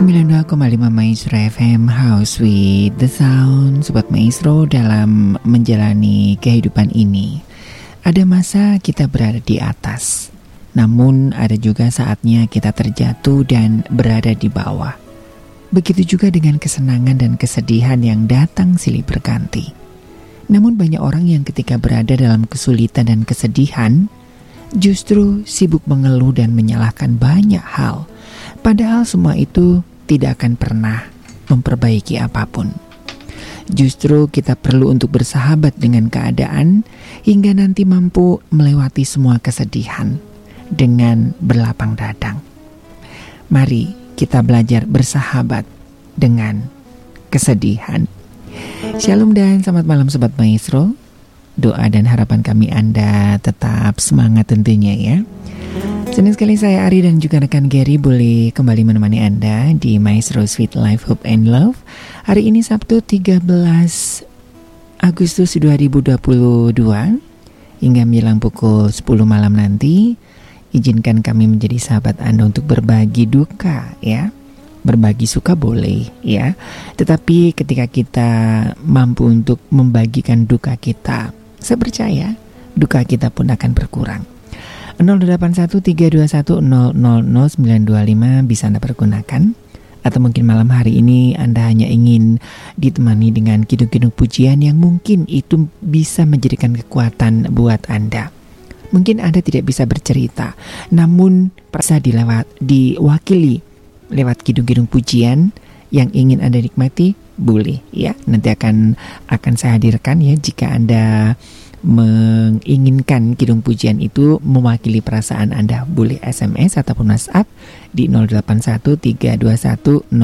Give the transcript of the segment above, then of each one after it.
92,5 Maestro FM House with the Sound Sobat Maestro dalam menjalani kehidupan ini. Ada masa kita berada di atas Namun ada juga saatnya kita terjatuh dan berada di bawah. Begitu juga dengan kesenangan dan kesedihan yang datang silih berganti. Namun banyak orang yang ketika berada dalam kesulitan dan kesedihan Justru sibuk mengeluh dan menyalahkan banyak hal. Padahal semua itu tidak akan pernah memperbaiki apa pun. Justru kita perlu untuk bersahabat dengan keadaan hingga nanti mampu melewati semua kesedihan dengan berlapang dadang. Mari kita belajar bersahabat dengan kesedihan. Shalom dan selamat malam Sobat Maestro. Doa dan harapan kami Anda tetap semangat tentunya ya. Senang sekali saya Ari dan juga rekan Gary boleh kembali menemani Anda di Maestro Sweet Life Hope and Love. Hari ini Sabtu 13 Agustus 2022 hingga menjelang pukul 10 malam nanti. Izinkan kami menjadi sahabat Anda untuk berbagi duka ya. Berbagi suka boleh ya. Tetapi ketika kita mampu untuk membagikan duka kita, saya percaya duka kita pun akan berkurang. 081321000925 bisa Anda pergunakan atau mungkin malam hari ini Anda hanya ingin ditemani dengan kidung-kidung pujian yang mungkin itu bisa menjadikan kekuatan buat Anda. Mungkin Anda tidak bisa bercerita, namun bisa dilewat diwakili lewat kidung-kidung pujian yang ingin Anda nikmati, boleh ya. Nanti akan akan saya hadirkan ya jika Anda menginginkan kidung pujian itu mewakili perasaan Anda, boleh SMS ataupun WhatsApp di 081321000925.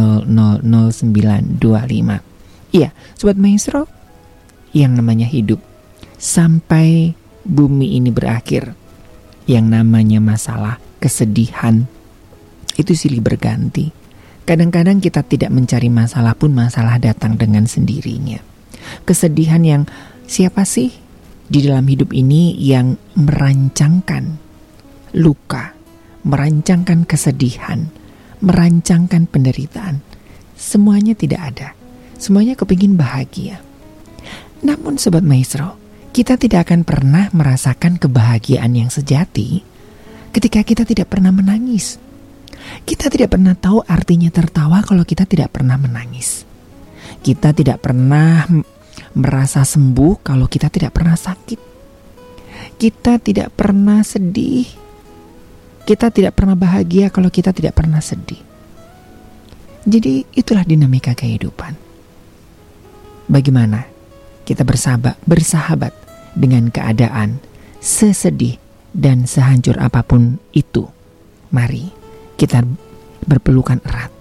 Iya, Sobat Maestro, yang namanya hidup sampai bumi ini berakhir, yang namanya masalah, kesedihan, itu silih berganti. Kadang-kadang kita tidak mencari masalah pun masalah datang dengan sendirinya. Kesedihan yang siapa sih di dalam hidup ini yang merancangkan luka, merancangkan kesedihan, merancangkan penderitaan. Semuanya tidak ada. Semuanya kepingin bahagia. Namun Sobat Maestro, kita tidak akan pernah merasakan kebahagiaan yang sejati ketika kita tidak pernah menangis. Kita tidak pernah tahu artinya tertawa kalau kita tidak pernah menangis. Kita tidak pernah merasa sembuh kalau kita tidak pernah sakit. Kita tidak pernah sedih. Kita tidak pernah bahagia kalau kita tidak pernah sedih. Jadi itulah dinamika kehidupan. Bagaimana kita bersahabat, bersahabat dengan keadaan sesedih dan sehancur apa pun itu. Mari kita berpelukan erat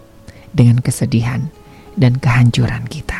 dengan kesedihan dan kehancuran kita.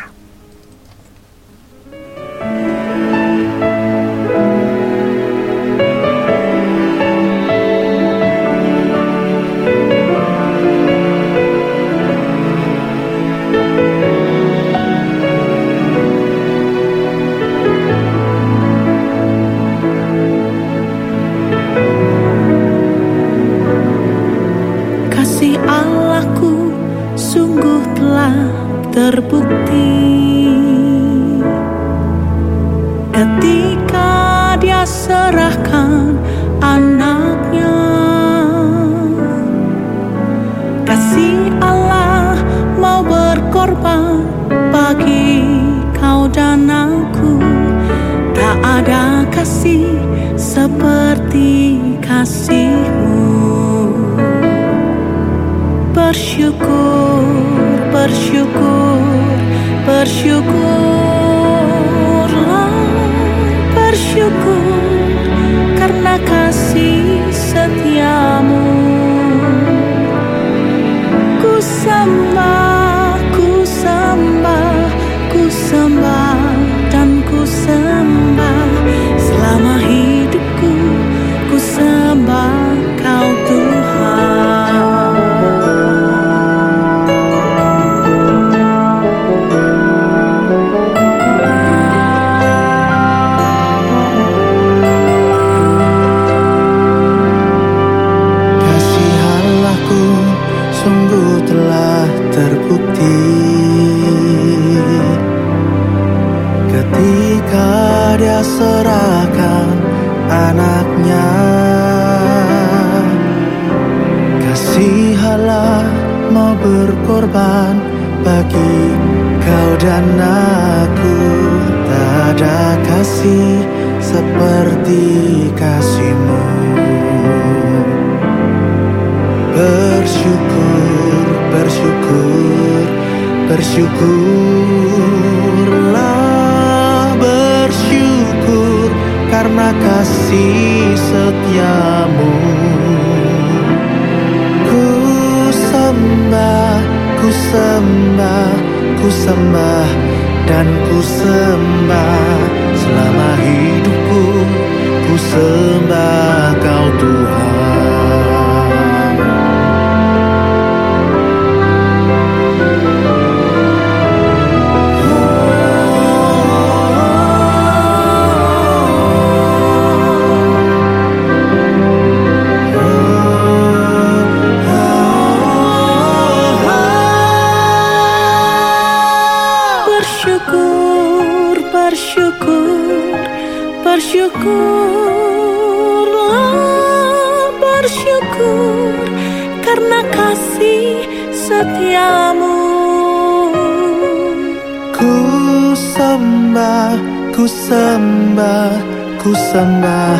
Sembah, ku sembah, ku sembah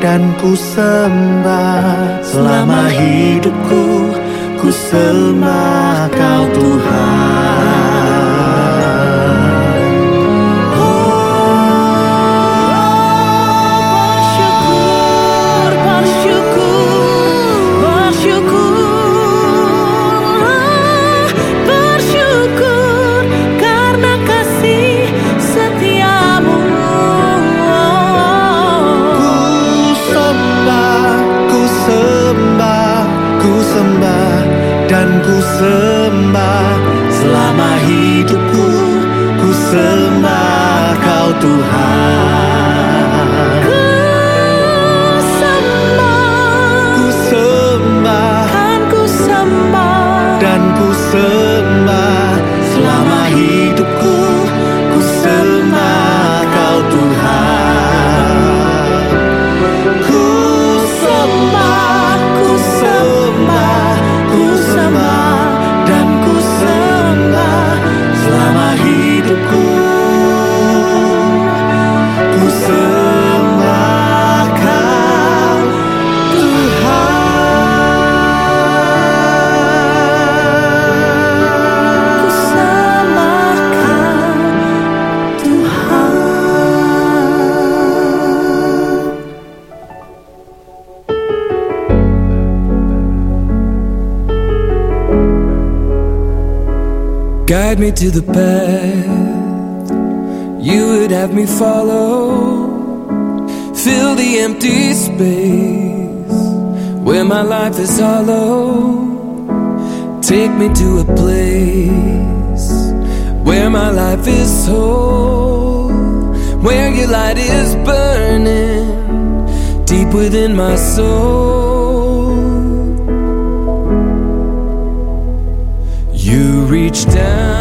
dan ku sembah selama hidupku ku sembah kau Tuhan. Dan ku sembah selama hidupku ku sembah kau Tuhan. Guide me to the path have me follow. Fill the empty space where my life is hollow. Take me to a place where my life is whole, where your light is burning deep within my soul. You reach down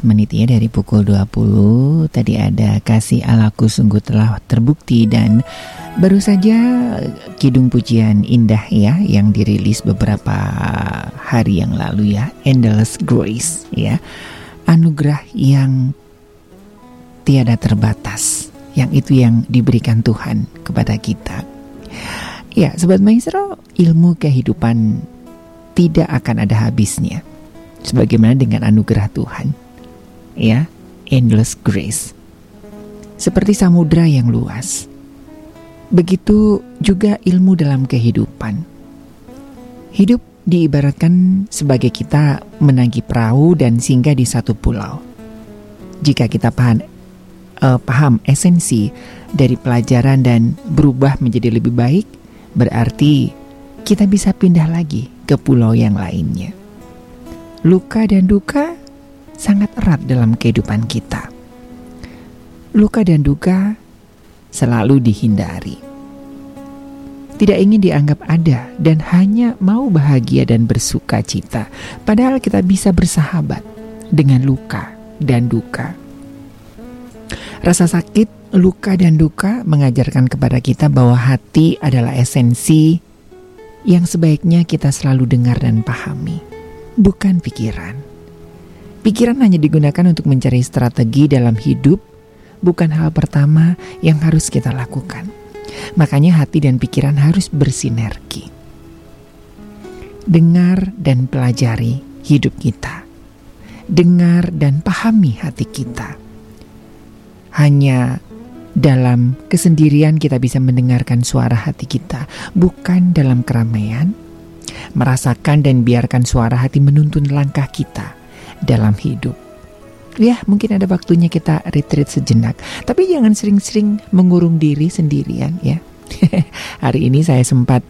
18 menit ya dari pukul 20 Tadi ada kasih alaku sungguh telah terbukti dan baru saja Kidung Pujian Indah ya Yang dirilis beberapa hari yang lalu ya Endless Grace ya. Anugerah yang tiada terbatas Yang itu yang diberikan Tuhan kepada kita. Ya, Sobat Maestro, ilmu kehidupan tidak akan ada habisnya. Sebagaimana dengan anugerah Tuhan. Ya, endless grace. Seperti samudra yang luas. Begitu juga ilmu dalam kehidupan. Hidup diibaratkan sebagai kita menagi perahu dan singgah di satu pulau. Jika kita paham, uh, paham esensi dari pelajaran dan berubah menjadi lebih baik, berarti kita bisa pindah lagi ke pulau yang lainnya luka dan duka sangat erat dalam kehidupan kita. Luka dan duka selalu dihindari. Tidak ingin dianggap ada dan hanya mau bahagia dan bersuka cita, padahal kita bisa bersahabat dengan luka dan duka. Rasa sakit, luka, dan duka mengajarkan kepada kita bahwa hati adalah esensi yang sebaiknya kita selalu dengar dan pahami bukan pikiran. Pikiran hanya digunakan untuk mencari strategi dalam hidup, bukan hal pertama yang harus kita lakukan. Makanya hati dan pikiran harus bersinergi. Dengar dan pelajari hidup kita. Dengar dan pahami hati kita. Hanya dalam kesendirian kita bisa mendengarkan suara hati kita, bukan dalam keramaian, merasakan dan biarkan suara hati menuntun langkah kita dalam hidup. Ya, mungkin ada waktunya kita retreat sejenak, tapi jangan sering-sering mengurung diri sendirian ya. Hari ini saya sempat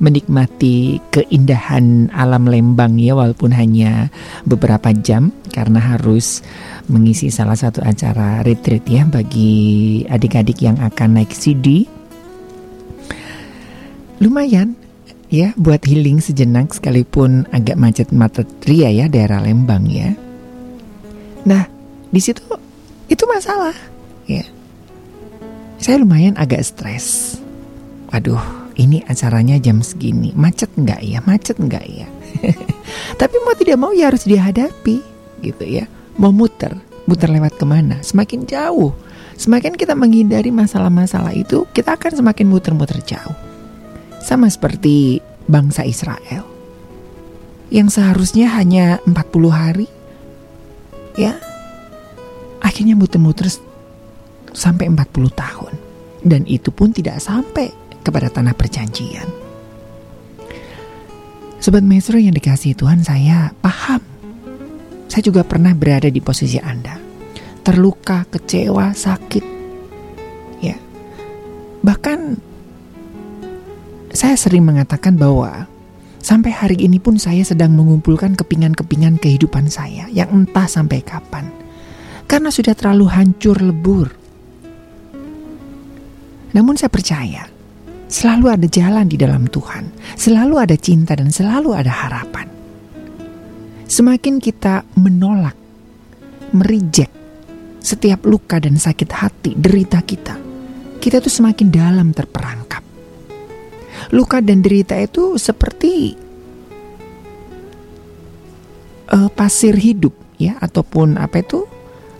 menikmati keindahan alam Lembang ya walaupun hanya beberapa jam karena harus mengisi salah satu acara retreat ya bagi adik-adik yang akan naik CD. Lumayan ya buat healing sejenak sekalipun agak macet-macet ria ya daerah Lembang ya. Nah di situ itu masalah ya. Saya lumayan agak stres. Waduh, ini acaranya jam segini, macet nggak ya? Macet nggak ya? Tapi mau tidak mau ya harus dihadapi gitu ya. Mau muter, muter lewat ke mana? Semakin jauh, semakin kita menghindari masalah-masalah itu, kita akan semakin muter-muter jauh. Sama seperti bangsa Israel yang seharusnya hanya 40 hari ya akhirnya muter-muter sampai 40 tahun dan itu pun tidak sampai kepada tanah perjanjian. Sobat Maestro yang dikasih Tuhan saya paham. Saya juga pernah berada di posisi Anda. Terluka, kecewa, sakit. Ya. Bahkan saya sering mengatakan bahwa sampai hari ini pun saya sedang mengumpulkan kepingan-kepingan kehidupan saya yang entah sampai kapan. Karena sudah terlalu hancur lebur. Namun saya percaya, selalu ada jalan di dalam Tuhan, selalu ada cinta dan selalu ada harapan. Semakin kita menolak, merijek setiap luka dan sakit hati, derita kita, kita tuh semakin dalam terperangkap luka dan derita itu seperti uh, pasir hidup ya ataupun apa itu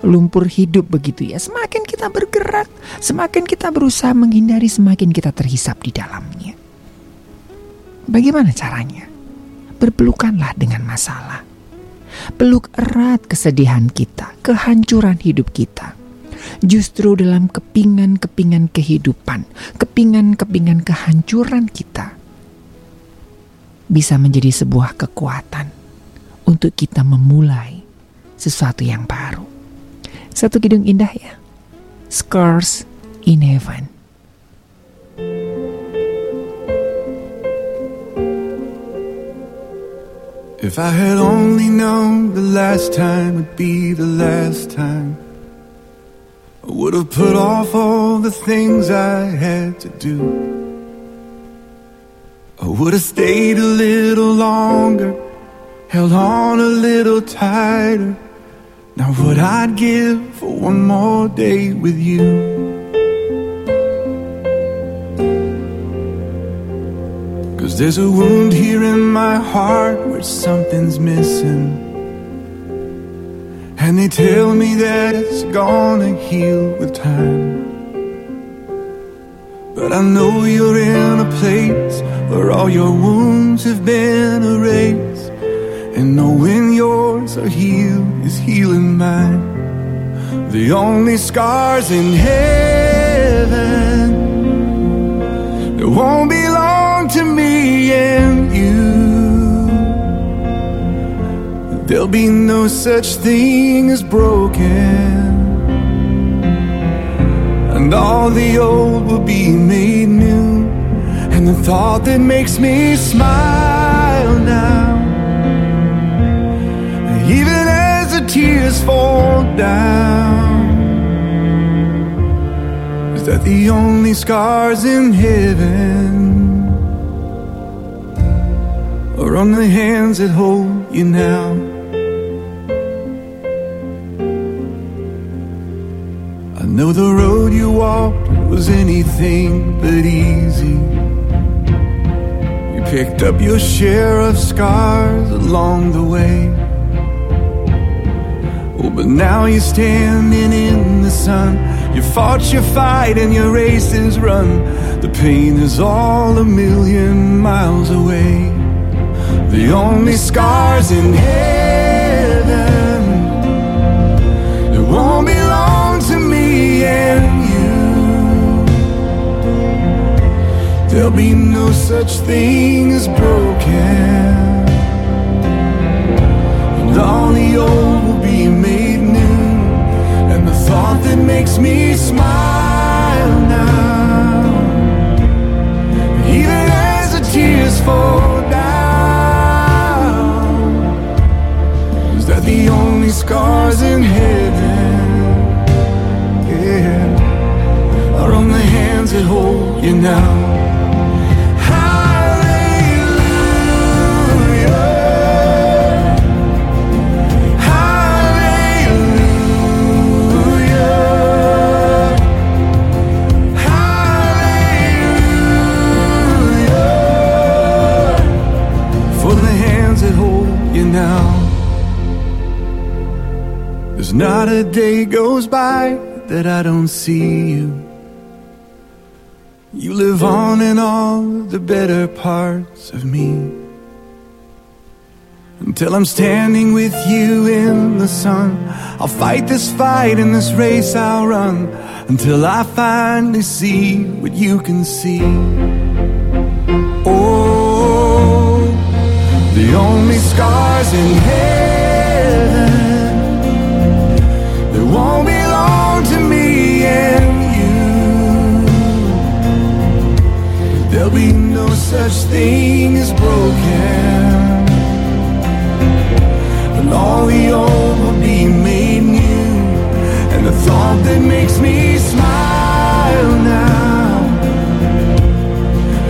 lumpur hidup begitu ya. Semakin kita bergerak, semakin kita berusaha menghindari, semakin kita terhisap di dalamnya. Bagaimana caranya? Berpelukanlah dengan masalah. Peluk erat kesedihan kita, kehancuran hidup kita justru dalam kepingan-kepingan kehidupan, kepingan-kepingan kehancuran kita, bisa menjadi sebuah kekuatan untuk kita memulai sesuatu yang baru. Satu kidung indah ya, Scars in Heaven. If I had only known the last time would be the last time I would have put off all the things I had to do. I would have stayed a little longer held on a little tighter. Now, what I'd give for one more day with you. Cause there's a wound here in my heart where something's missing. And they tell me that it's gonna heal with time. But I know you're in a place where all your wounds have been erased. And knowing yours are healed is healing mine. The only scars in heaven that won't belong to me and you. There'll be no such thing as broken and all the old will be made new. And the thought that makes me smile now, even as the tears fall down, is that the only scars in heaven are on the hands that hold you now. Know the road you walked was anything but easy. You picked up your share of scars along the way. Oh, but now you're standing in the sun. You fought your fight and your race is run. The pain is all a million miles away. The only scars in heaven and you. There'll be no such thing as broken, and all the old will be made new. And the thought that makes me smile now, even as the tears fall down, is that the only scars in heaven, For the hands that hold you now. There's not a day goes by that I don't see you. Live on in all the better parts of me. Until I'm standing with you in the sun, I'll fight this fight in this race I'll run. Until I finally see what you can see. Oh, the only scars in heaven There'll be no such thing as broken. And all the old will be made new. And the thought that makes me smile now.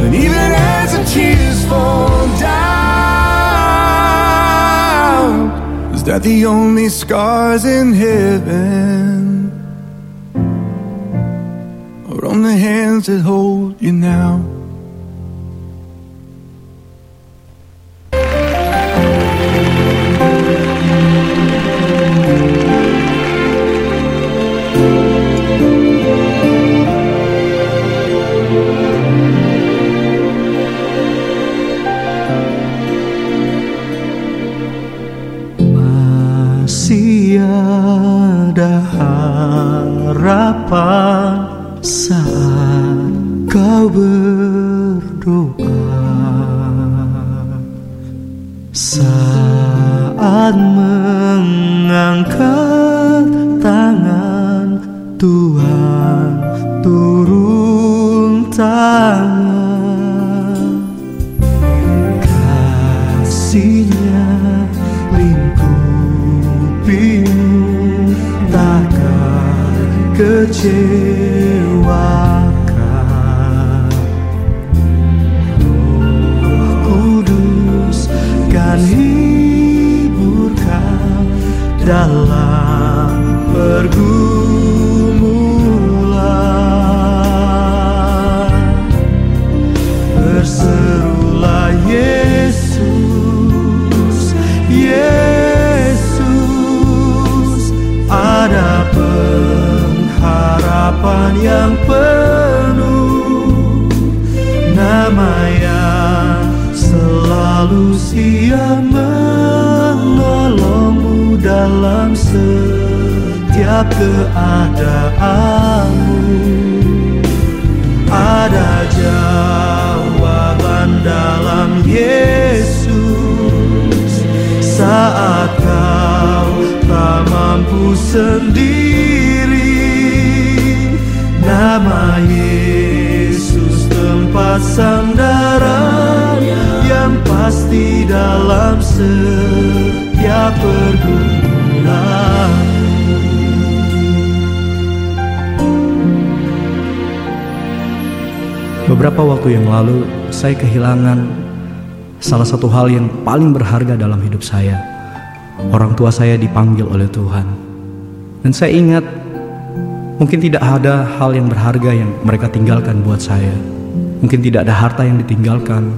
And even as the tears fall down, is that the only scars in heaven are on the hands that hold you now? Berdoa Saat mengangkat tangan Tuhan turun tangan. Kasihnya lingkupimu takkan kecewakan sendiri. Nama Yesus tempat sandaran Yang pasti dalam setiap pergumulan. Beberapa waktu yang lalu, saya kehilangan salah satu hal yang paling berharga dalam hidup saya. Orang tua saya dipanggil oleh Tuhan, dan saya ingat mungkin tidak ada hal yang berharga yang mereka tinggalkan buat saya. Mungkin tidak ada harta yang ditinggalkan,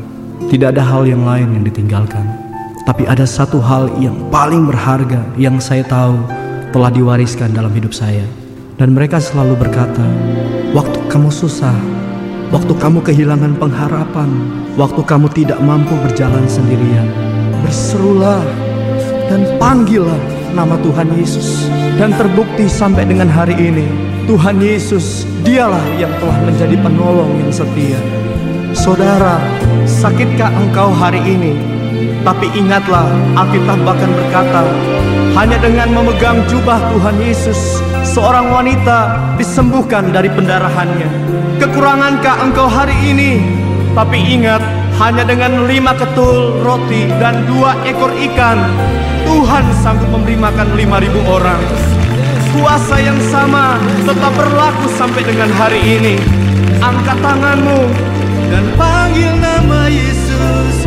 tidak ada hal yang lain yang ditinggalkan, tapi ada satu hal yang paling berharga yang saya tahu telah diwariskan dalam hidup saya. Dan mereka selalu berkata, "Waktu kamu susah, Waktu kamu kehilangan pengharapan, waktu kamu tidak mampu berjalan sendirian, berserulah dan panggillah nama Tuhan Yesus. Dan terbukti sampai dengan hari ini, Tuhan Yesus dialah yang telah menjadi penolong yang setia. Saudara, sakitkah engkau hari ini? Tapi ingatlah, Alkitab bahkan berkata, hanya dengan memegang jubah Tuhan Yesus, seorang wanita disembuhkan dari pendarahannya. Kekurangankah engkau hari ini? Tapi ingat, hanya dengan lima ketul roti dan dua ekor ikan, Tuhan sanggup memberi makan lima ribu orang. Kuasa yang sama tetap berlaku sampai dengan hari ini. Angkat tanganmu dan panggil nama Yesus.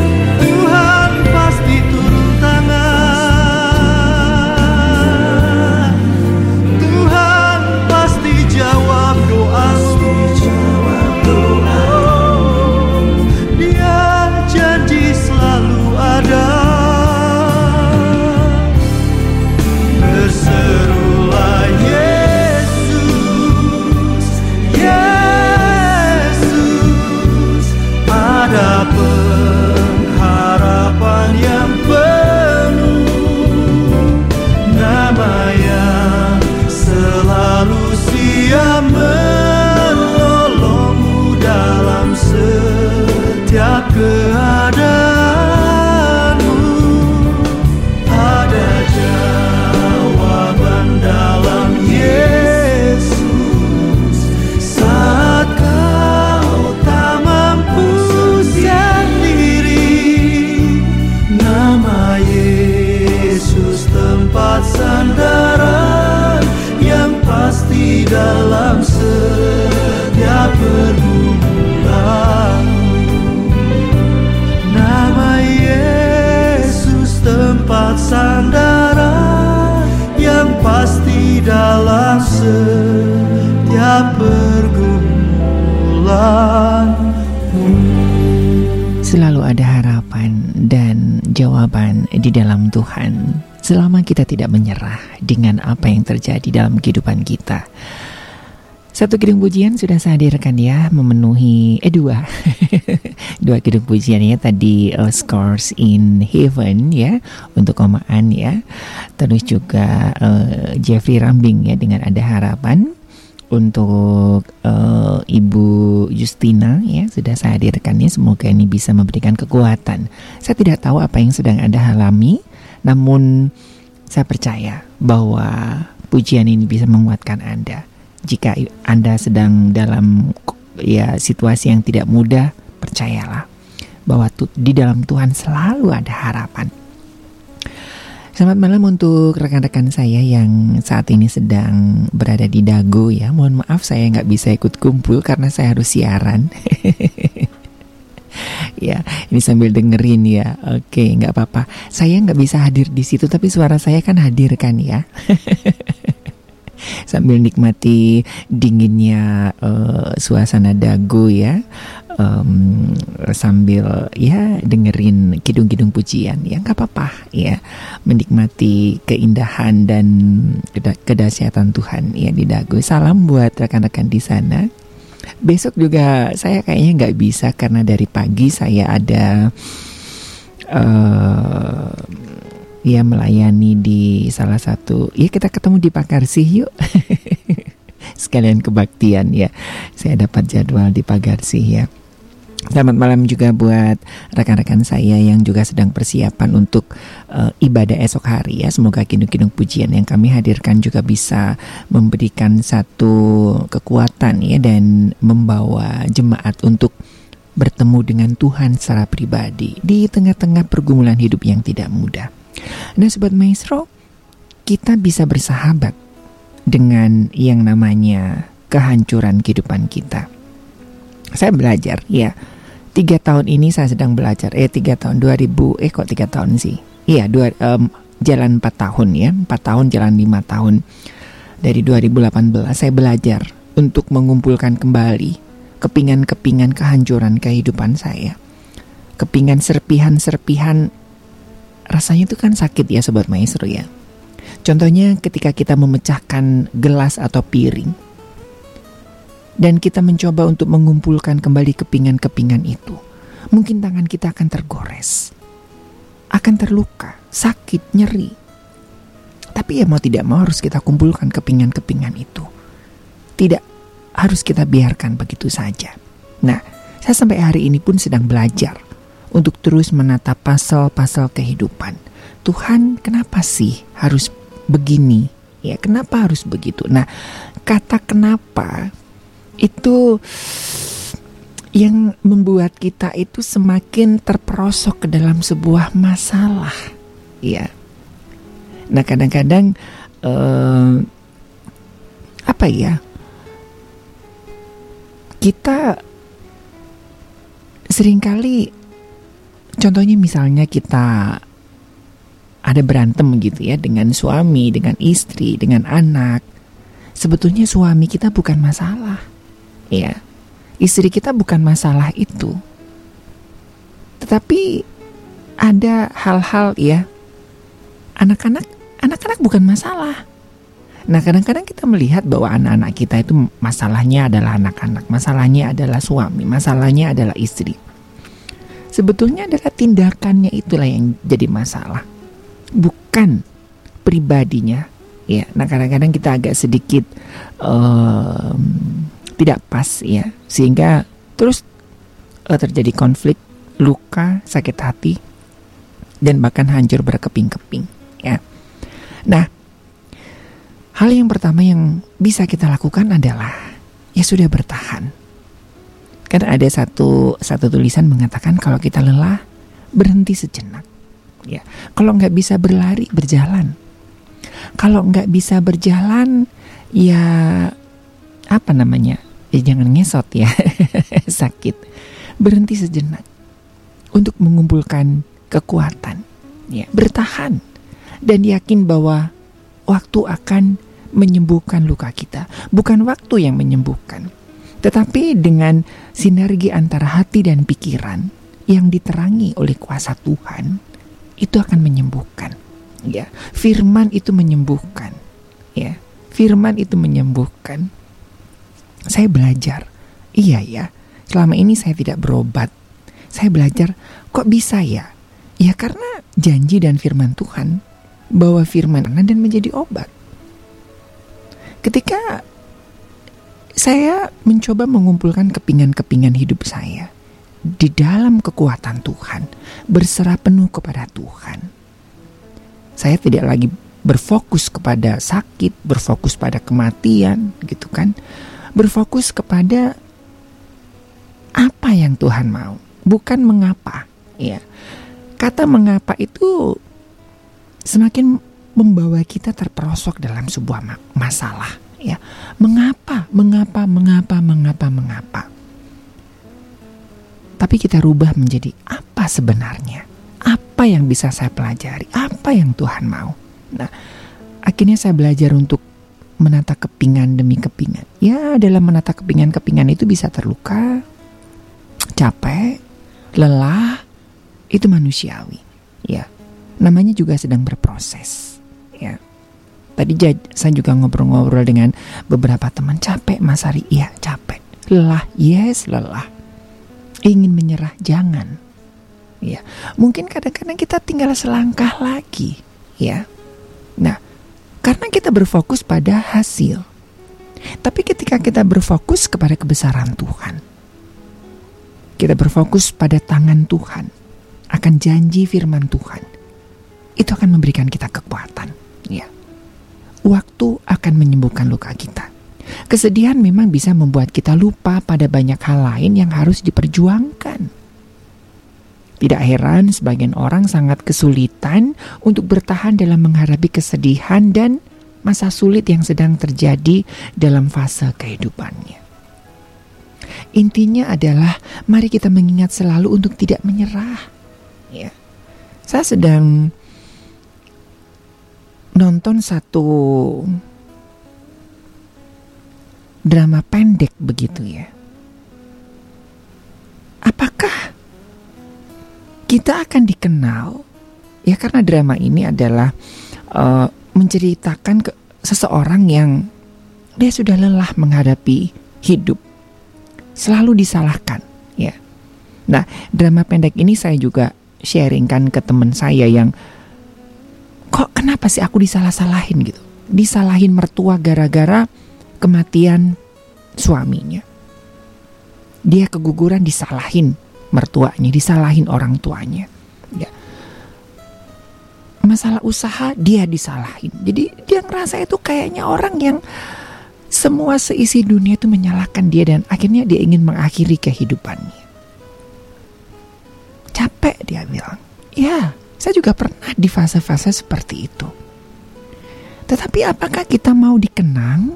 Dalam setiap pergumulan. Selalu ada harapan dan jawaban di dalam Tuhan. Selama kita tidak menyerah dengan apa yang terjadi dalam kehidupan kita. Satu kidung pujian sudah saya hadirkan ya memenuhi eh dua dua kidung pujian ya tadi uh, Scores in Heaven ya untuk komaan ya terus juga uh, Jeffrey Rambing ya dengan ada harapan untuk uh, Ibu Justina ya sudah saya hadirkan ya semoga ini bisa memberikan kekuatan. Saya tidak tahu apa yang sedang Anda alami namun saya percaya bahwa pujian ini bisa menguatkan Anda. Jika Anda sedang dalam ya situasi yang tidak mudah, percayalah bahwa tu- di dalam Tuhan selalu ada harapan. Selamat malam untuk rekan-rekan saya yang saat ini sedang berada di Dago ya. Mohon maaf saya nggak bisa ikut kumpul karena saya harus siaran. ya. Ini sambil dengerin ya. Oke, nggak apa-apa. Saya nggak bisa hadir di situ, tapi suara saya kan hadir kan ya. sambil nikmati dinginnya uh, suasana dagu ya. Um, sambil ya dengerin kidung-kidung pujian ya nggak apa-apa ya. Menikmati keindahan dan kedahsyatan Tuhan ya di dagu. Salam buat rekan-rekan di sana. Besok juga saya kayaknya nggak bisa karena dari pagi saya ada uh, ya melayani di salah satu ya kita ketemu di Pagarsih yuk sekalian kebaktian ya saya dapat jadwal di Pagarsih ya Selamat malam juga buat rekan-rekan saya yang juga sedang persiapan untuk uh, ibadah esok hari ya. Semoga kidung-kidung pujian yang kami hadirkan juga bisa memberikan satu kekuatan ya dan membawa jemaat untuk bertemu dengan Tuhan secara pribadi di tengah-tengah pergumulan hidup yang tidak mudah. Nah, sobat maestro, kita bisa bersahabat dengan yang namanya kehancuran kehidupan kita. Saya belajar ya tiga tahun ini saya sedang belajar. Eh tiga tahun 2000 eh kok tiga tahun sih? Iya dua um, jalan empat tahun ya empat tahun jalan lima tahun dari 2018 saya belajar untuk mengumpulkan kembali kepingan-kepingan kehancuran kehidupan saya. Kepingan serpihan-serpihan rasanya itu kan sakit ya sobat maestro ya. Contohnya ketika kita memecahkan gelas atau piring dan kita mencoba untuk mengumpulkan kembali kepingan-kepingan itu, mungkin tangan kita akan tergores, akan terluka, sakit, nyeri. Tapi ya mau tidak mau harus kita kumpulkan kepingan-kepingan itu. Tidak harus kita biarkan begitu saja. Nah, saya sampai hari ini pun sedang belajar untuk terus menata pasal-pasal kehidupan. Tuhan, kenapa sih harus begini? Ya, kenapa harus begitu? Nah, kata kenapa itu yang membuat kita itu semakin terperosok ke dalam sebuah masalah, ya. Nah kadang-kadang uh, apa ya? Kita sering kali, contohnya misalnya kita ada berantem gitu ya dengan suami, dengan istri, dengan anak. Sebetulnya suami kita bukan masalah ya. Istri kita bukan masalah itu. Tetapi ada hal-hal ya. Anak-anak anak-anak bukan masalah. Nah kadang-kadang kita melihat bahwa anak-anak kita itu masalahnya adalah anak-anak masalahnya adalah suami masalahnya adalah istri sebetulnya adalah tindakannya itulah yang jadi masalah. Bukan pribadinya. Ya nah kadang-kadang kita agak sedikit um, tidak pas ya. Sehingga terus uh, terjadi konflik luka sakit hati dan bahkan hancur berkeping-keping ya. Nah hal yang pertama yang bisa kita lakukan adalah ya sudah bertahan karena ada satu satu tulisan mengatakan kalau kita lelah berhenti sejenak. Ya. Kalau nggak bisa berlari berjalan. Kalau nggak bisa berjalan ya apa namanya? Ya jangan ngesot ya sakit. Berhenti sejenak untuk mengumpulkan kekuatan. Ya bertahan dan yakin bahwa waktu akan menyembuhkan luka kita. Bukan waktu yang menyembuhkan tetapi dengan sinergi antara hati dan pikiran yang diterangi oleh kuasa Tuhan itu akan menyembuhkan ya firman itu menyembuhkan ya firman itu menyembuhkan saya belajar. Iya ya, selama ini saya tidak berobat. Saya belajar, kok bisa ya? Ya karena janji dan firman Tuhan bahwa firman dan menjadi obat. Ketika saya mencoba mengumpulkan kepingan-kepingan hidup saya di dalam kekuatan Tuhan, berserah penuh kepada Tuhan. Saya tidak lagi berfokus kepada sakit, berfokus pada kematian, gitu kan berfokus kepada apa yang Tuhan mau, bukan mengapa. Ya, kata mengapa itu semakin membawa kita terperosok dalam sebuah masalah. Ya, mengapa, mengapa, mengapa, mengapa, mengapa. tapi kita rubah menjadi apa sebenarnya? Apa yang bisa saya pelajari? Apa yang Tuhan mau? Nah, akhirnya saya belajar untuk menata kepingan demi kepingan. Ya, dalam menata kepingan-kepingan itu bisa terluka, capek, lelah, itu manusiawi. Ya, namanya juga sedang berproses. Ya, tadi saya juga ngobrol-ngobrol dengan beberapa teman capek, Mas Ari. Iya, capek. Lelah, yes, lelah. Ingin menyerah, jangan. Ya, mungkin kadang-kadang kita tinggal selangkah lagi. Ya, nah, karena kita berfokus pada hasil. Tapi ketika kita berfokus kepada kebesaran Tuhan, kita berfokus pada tangan Tuhan, akan janji firman Tuhan, itu akan memberikan kita kekuatan. Waktu akan menyembuhkan luka kita. Kesedihan memang bisa membuat kita lupa pada banyak hal lain yang harus diperjuangkan. Tidak heran sebagian orang sangat kesulitan untuk bertahan dalam menghadapi kesedihan dan masa sulit yang sedang terjadi dalam fase kehidupannya. Intinya adalah mari kita mengingat selalu untuk tidak menyerah. Ya. Saya sedang nonton satu drama pendek begitu ya. Apakah kita akan dikenal ya karena drama ini adalah uh, menceritakan ke seseorang yang dia sudah lelah menghadapi hidup selalu disalahkan ya. Nah, drama pendek ini saya juga sharingkan ke teman saya yang kok kenapa sih aku disalah-salahin gitu. Disalahin mertua gara-gara kematian suaminya. Dia keguguran disalahin mertuanya, disalahin orang tuanya. Ya. Masalah usaha dia disalahin. Jadi dia ngerasa itu kayaknya orang yang semua seisi dunia itu menyalahkan dia dan akhirnya dia ingin mengakhiri kehidupannya. Capek dia bilang. Ya, saya juga pernah di fase-fase seperti itu. Tetapi apakah kita mau dikenang?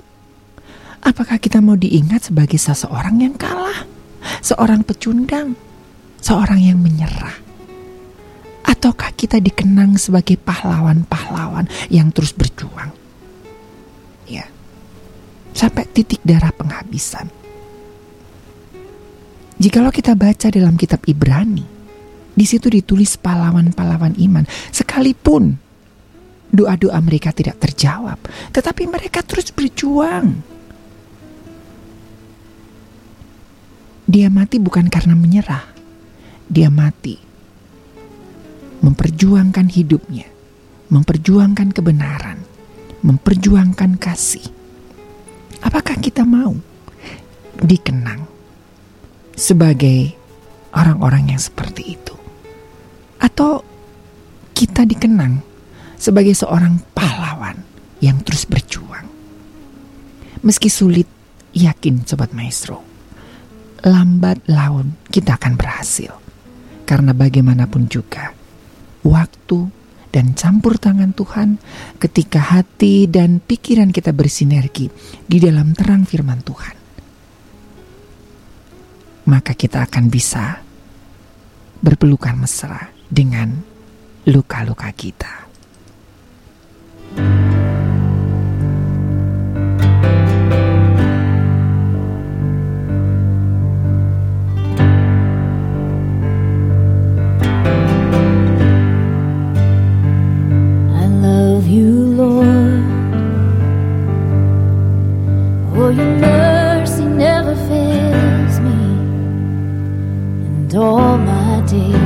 Apakah kita mau diingat sebagai seseorang yang kalah? Seorang pecundang? Seorang yang menyerah? Ataukah kita dikenang sebagai pahlawan-pahlawan yang terus berjuang? Ya, sampai titik darah penghabisan. Jikalau kita baca dalam kitab Ibrani, di situ ditulis pahlawan-pahlawan iman, sekalipun doa-doa mereka tidak terjawab, tetapi mereka terus berjuang. Dia mati bukan karena menyerah, dia mati memperjuangkan hidupnya, memperjuangkan kebenaran, memperjuangkan kasih. Apakah kita mau dikenang sebagai orang-orang yang seperti itu? Atau kita dikenang sebagai seorang pahlawan yang terus berjuang? Meski sulit, yakin Sobat Maestro, lambat laun kita akan berhasil. Karena bagaimanapun juga, waktu dan campur tangan Tuhan ketika hati dan pikiran kita bersinergi di dalam terang firman Tuhan. Maka kita akan bisa berpelukan mesra dengan luka-luka kita. All my days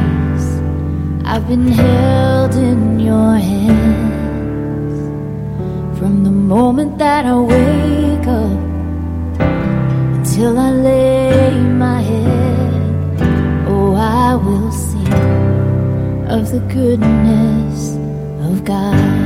I've been held in your hands. From the moment that I wake up until I lay my head, oh, I will sing of the goodness of God.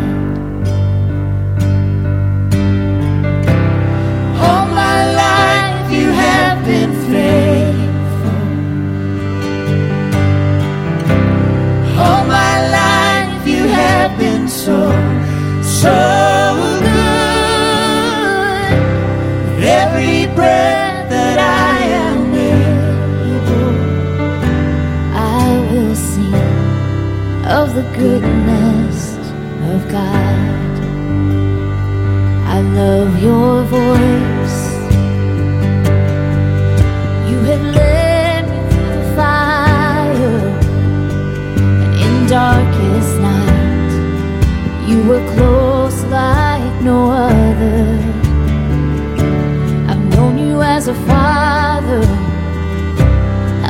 Goodness of God. I love your voice. You have led me through the fire and in darkest night. You were close like no other. I've known you as a father.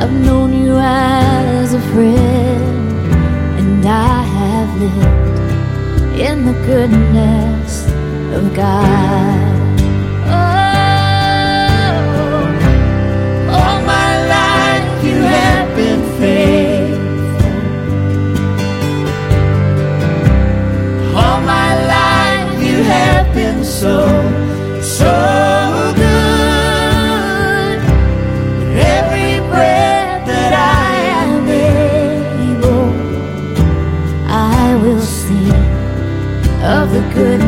I've known you as a friend, lived in the goodness of God. Oh, all my life you have been faithful. All my life you have been so, so good.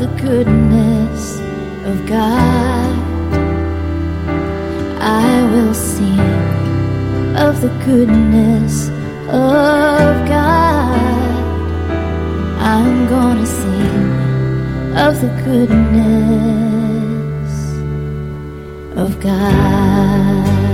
The goodness of God. I will sing of the goodness of God. I'm gonna sing of the goodness of God.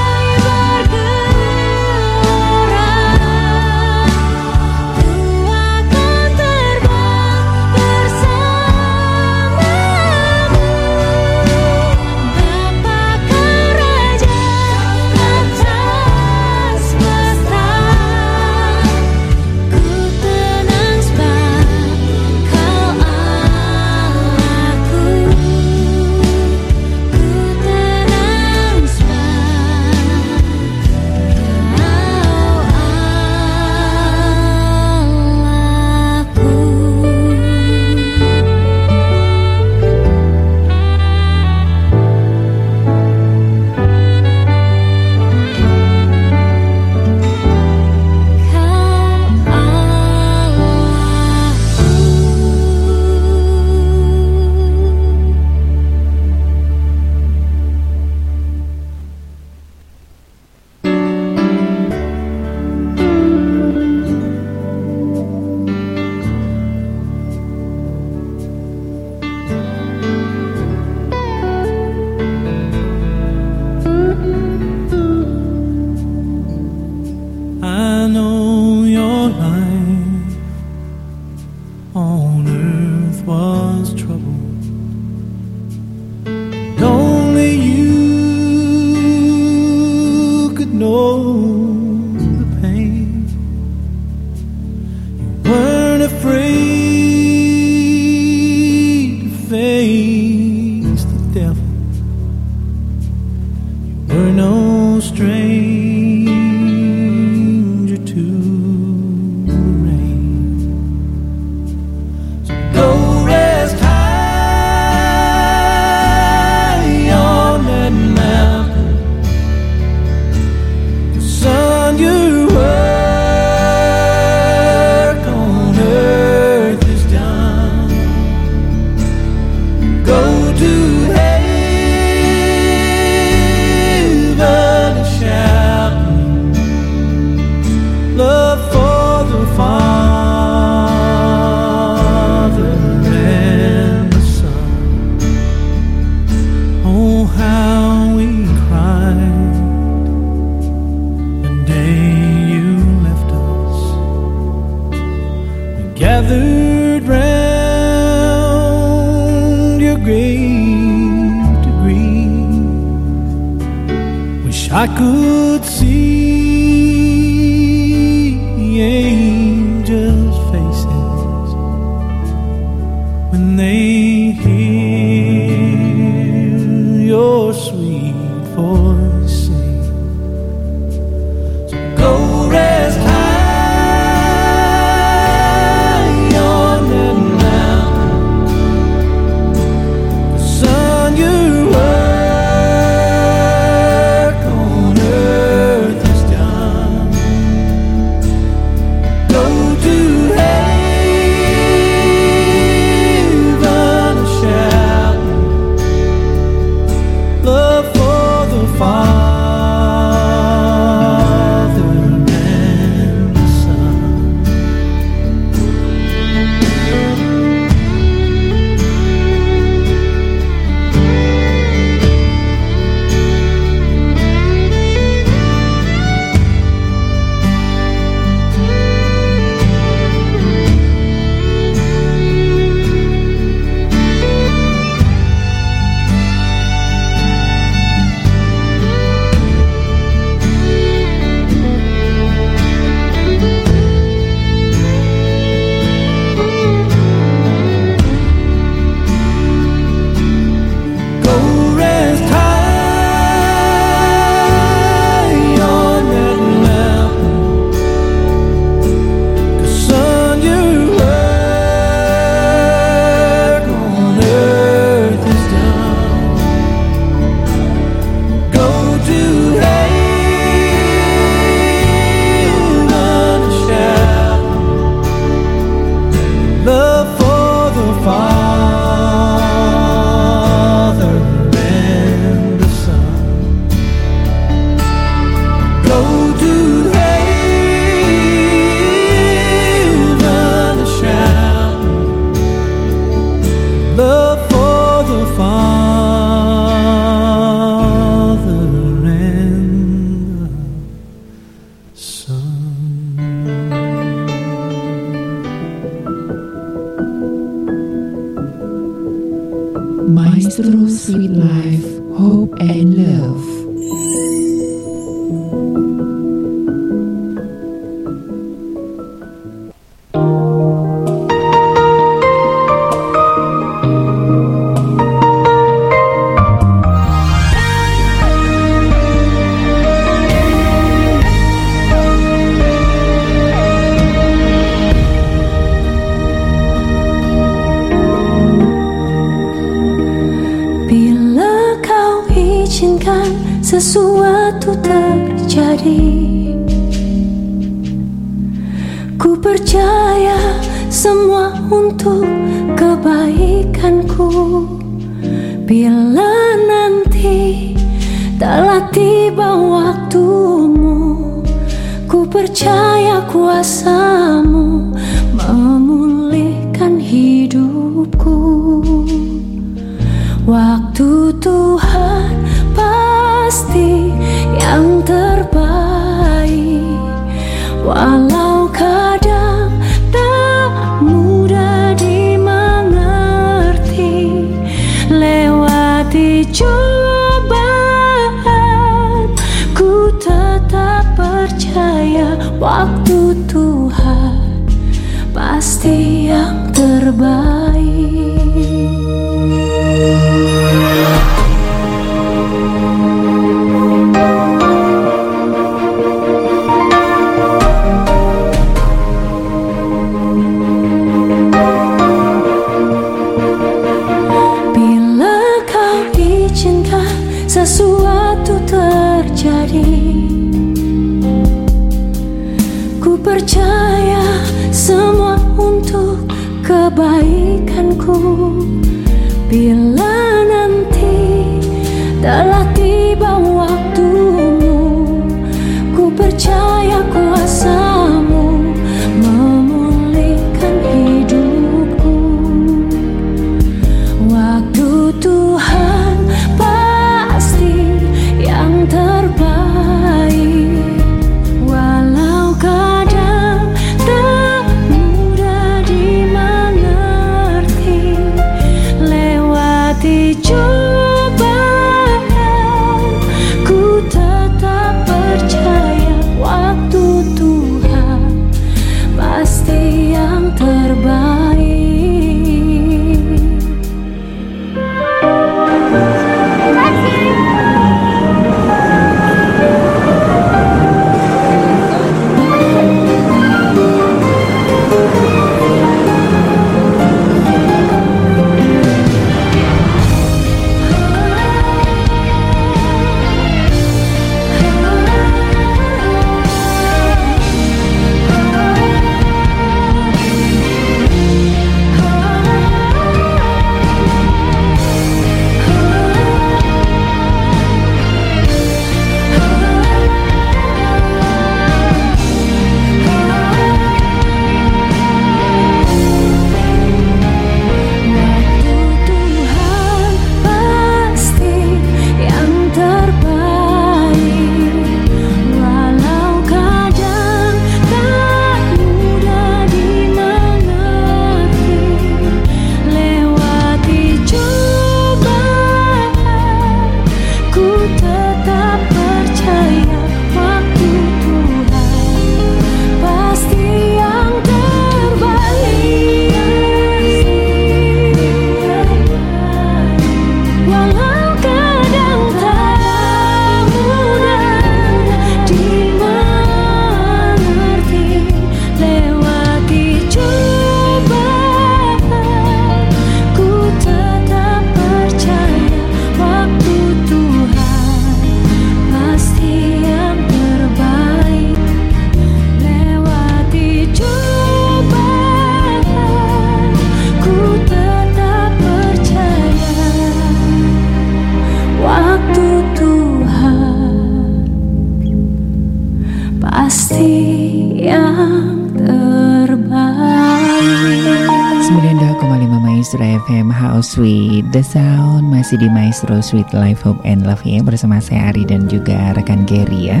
The Sound Masih di Maestro Sweet Life Hope and Love ya Bersama saya Ari dan juga rekan Gary ya.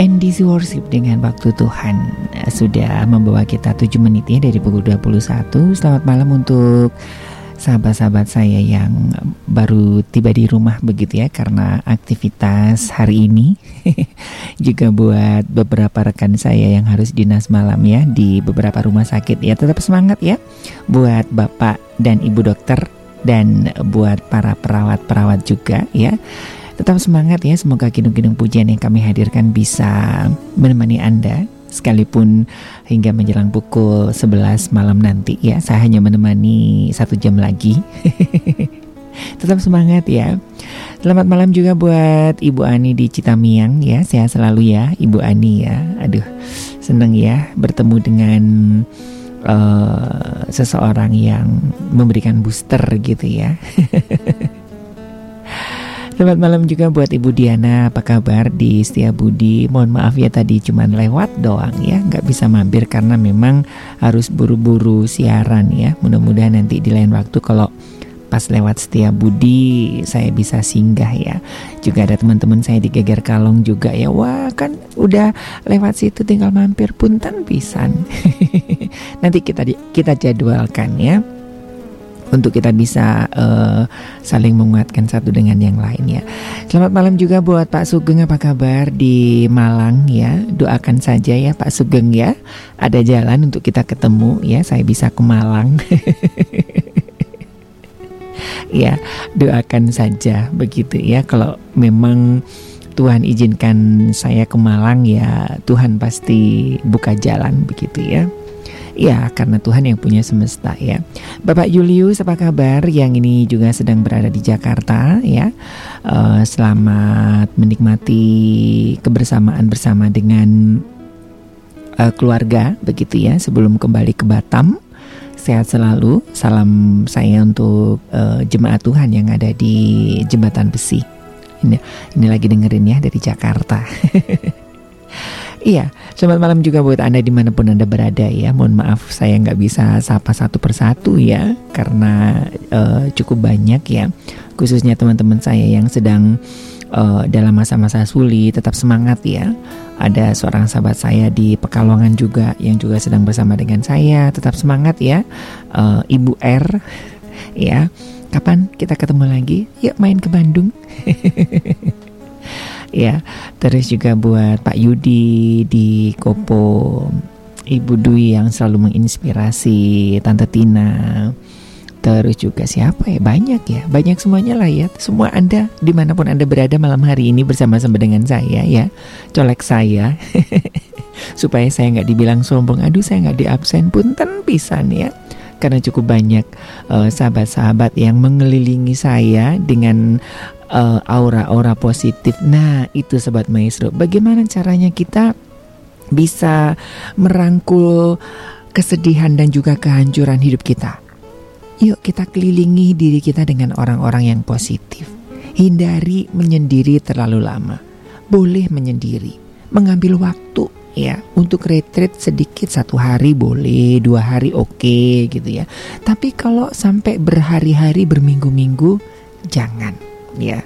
NDC Worship dengan waktu Tuhan. Sudah membawa kita 7 menit ya dari pukul 21 Selamat malam untuk sahabat-sahabat saya yang baru tiba di rumah begitu ya karena aktivitas hari ini. Juga buat beberapa rekan saya yang harus dinas malam ya di beberapa rumah sakit ya. Tetap semangat ya buat Bapak dan Ibu dokter dan buat para perawat-perawat juga ya. Tetap semangat ya. Semoga kidung-kidung pujian yang kami hadirkan bisa menemani Anda sekalipun hingga menjelang pukul 11 malam nanti ya. Saya hanya menemani satu jam lagi. Tetap semangat ya. Selamat malam juga buat Ibu Ani di Citamiang ya. Sehat selalu ya Ibu Ani ya. Aduh seneng ya bertemu dengan uh, seseorang yang memberikan booster gitu ya Selamat malam juga buat Ibu Diana, apa kabar di Setia Budi? Mohon maaf ya tadi cuman lewat doang ya, nggak bisa mampir karena memang harus buru-buru siaran ya. Mudah-mudahan nanti di lain waktu kalau pas lewat Setia Budi saya bisa singgah ya. Juga ada teman-teman saya di Geger Kalong juga ya. Wah kan udah lewat situ tinggal mampir punten pisan. nanti kita kita jadwalkan ya untuk kita bisa uh, saling menguatkan satu dengan yang lain ya. Selamat malam juga buat Pak Sugeng apa kabar di Malang ya. Doakan saja ya Pak Sugeng ya. Ada jalan untuk kita ketemu ya. Saya bisa ke Malang. ya, doakan saja begitu ya kalau memang Tuhan izinkan saya ke Malang ya Tuhan pasti buka jalan begitu ya. Ya, karena Tuhan yang punya semesta ya. Bapak Julius, apa kabar? Yang ini juga sedang berada di Jakarta ya. Uh, selamat menikmati kebersamaan bersama dengan uh, keluarga begitu ya. Sebelum kembali ke Batam, sehat selalu. Salam saya untuk uh, jemaat Tuhan yang ada di Jembatan Besi. Ini, ini lagi dengerin ya dari Jakarta. Iya, selamat malam juga buat Anda di mana pun Anda berada ya. Mohon maaf saya nggak bisa sapa satu persatu ya, karena uh, cukup banyak ya. Khususnya teman-teman saya yang sedang uh, dalam masa-masa sulit, tetap semangat ya. Ada seorang sahabat saya di Pekalongan juga yang juga sedang bersama dengan saya, tetap semangat ya. Uh, Ibu R, ya. Kapan kita ketemu lagi? Yuk main ke Bandung. ya terus juga buat Pak Yudi di Kopo Ibu Dwi yang selalu menginspirasi Tante Tina terus juga siapa ya? Banyak ya. Banyak semuanya lah ya. Semua anda di mana pun anda berada malam hari ini bersama-sama dengan saya ya. Colek saya. Supaya saya nggak dibilang sombong. Aduh saya nggak di absen punten pisan ya. Karena cukup banyak sahabat-sahabat uh, yang mengelilingi saya dengan uh, aura-aura positif. Nah, itu sobat maestro. Bagaimana caranya kita bisa merangkul kesedihan dan juga kehancuran hidup kita? Yuk kita kelilingi diri kita dengan orang-orang yang positif. Hindari menyendiri terlalu lama. Boleh menyendiri, mengambil waktu ya. Untuk retreat sedikit satu hari boleh dua hari oke okay, gitu ya. Tapi kalau sampai berhari-hari berminggu-minggu jangan ya.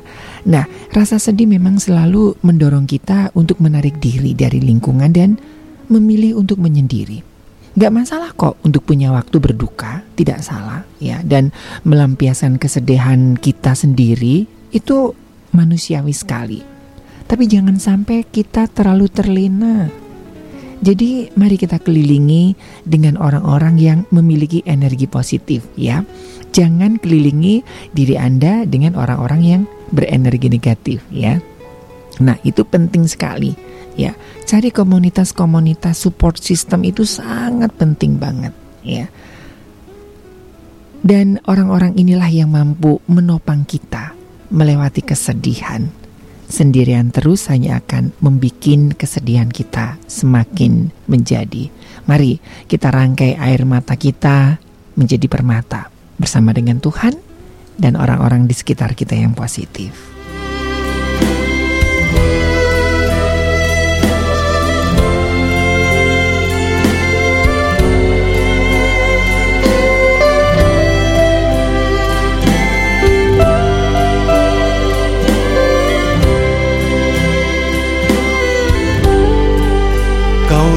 Nah rasa sedih memang selalu mendorong kita untuk menarik diri dari lingkungan dan memilih untuk menyendiri Gak masalah kok untuk punya waktu berduka, tidak salah ya. Dan melampiaskan kesedihan kita sendiri itu manusiawi sekali. Tapi jangan sampai kita terlalu terlena jadi mari kita kelilingi dengan orang-orang yang memiliki energi positif ya. Jangan kelilingi diri Anda dengan orang-orang yang berenergi negatif ya. Nah, itu penting sekali ya. Cari komunitas-komunitas support system itu sangat penting banget ya. Dan orang-orang inilah yang mampu menopang kita melewati kesedihan sendirian terus hanya akan membuat kesedihan kita semakin menjadi. Mari kita rangkai air mata kita menjadi permata bersama dengan Tuhan dan orang-orang di sekitar kita yang positif.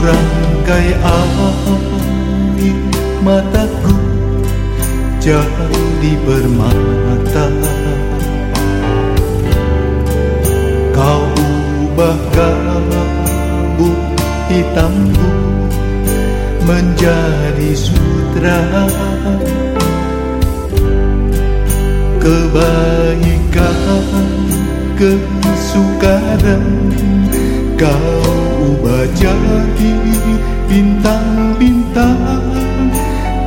Rangkai air mataku jadi permata Kau ubah kabut hitamku menjadi sutra. Kebaikan, kesukaran Kau ubah jadi bintang-bintang.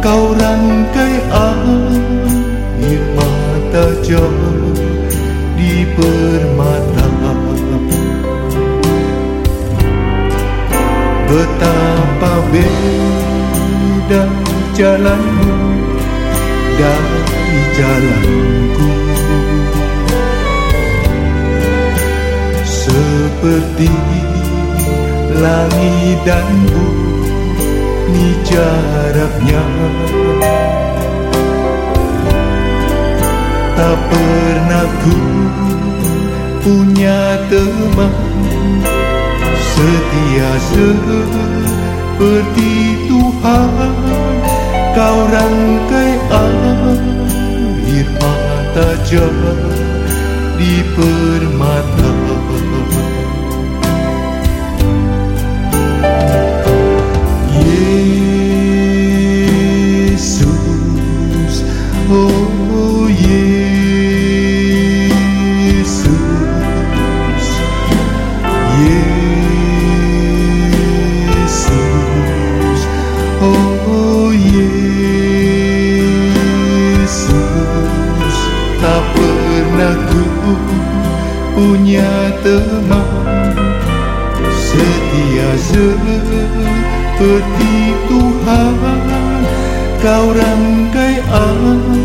Kau rangkai air mata jauh di permata. Betapa beda jalanmu dari jalanku. Seperti langit dan bumi jaraknya. Tak pernah ku punya teman Setia seperti Tuhan. Kau rangkai air mata di permata oh Yesus, Yesus, oh Yesus, tak pernah ku punya teman. Setia seperti Tuhan kau rangkai air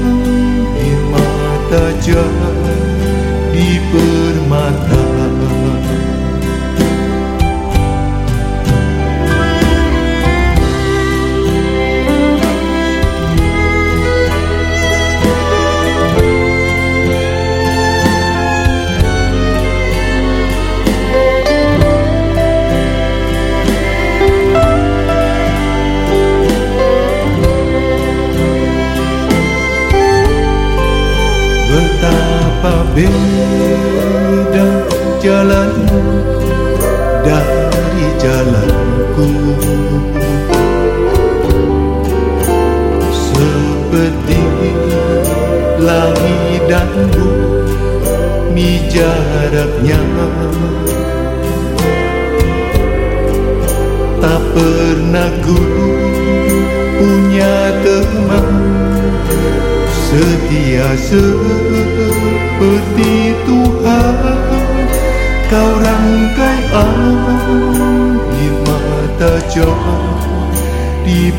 Betapa beda jalanmu dari jalanku. Seperti langit dan bumi jaraknya Tak pernah ku punya teman setia seperti Tuhan Kau rangkai air mata jauh di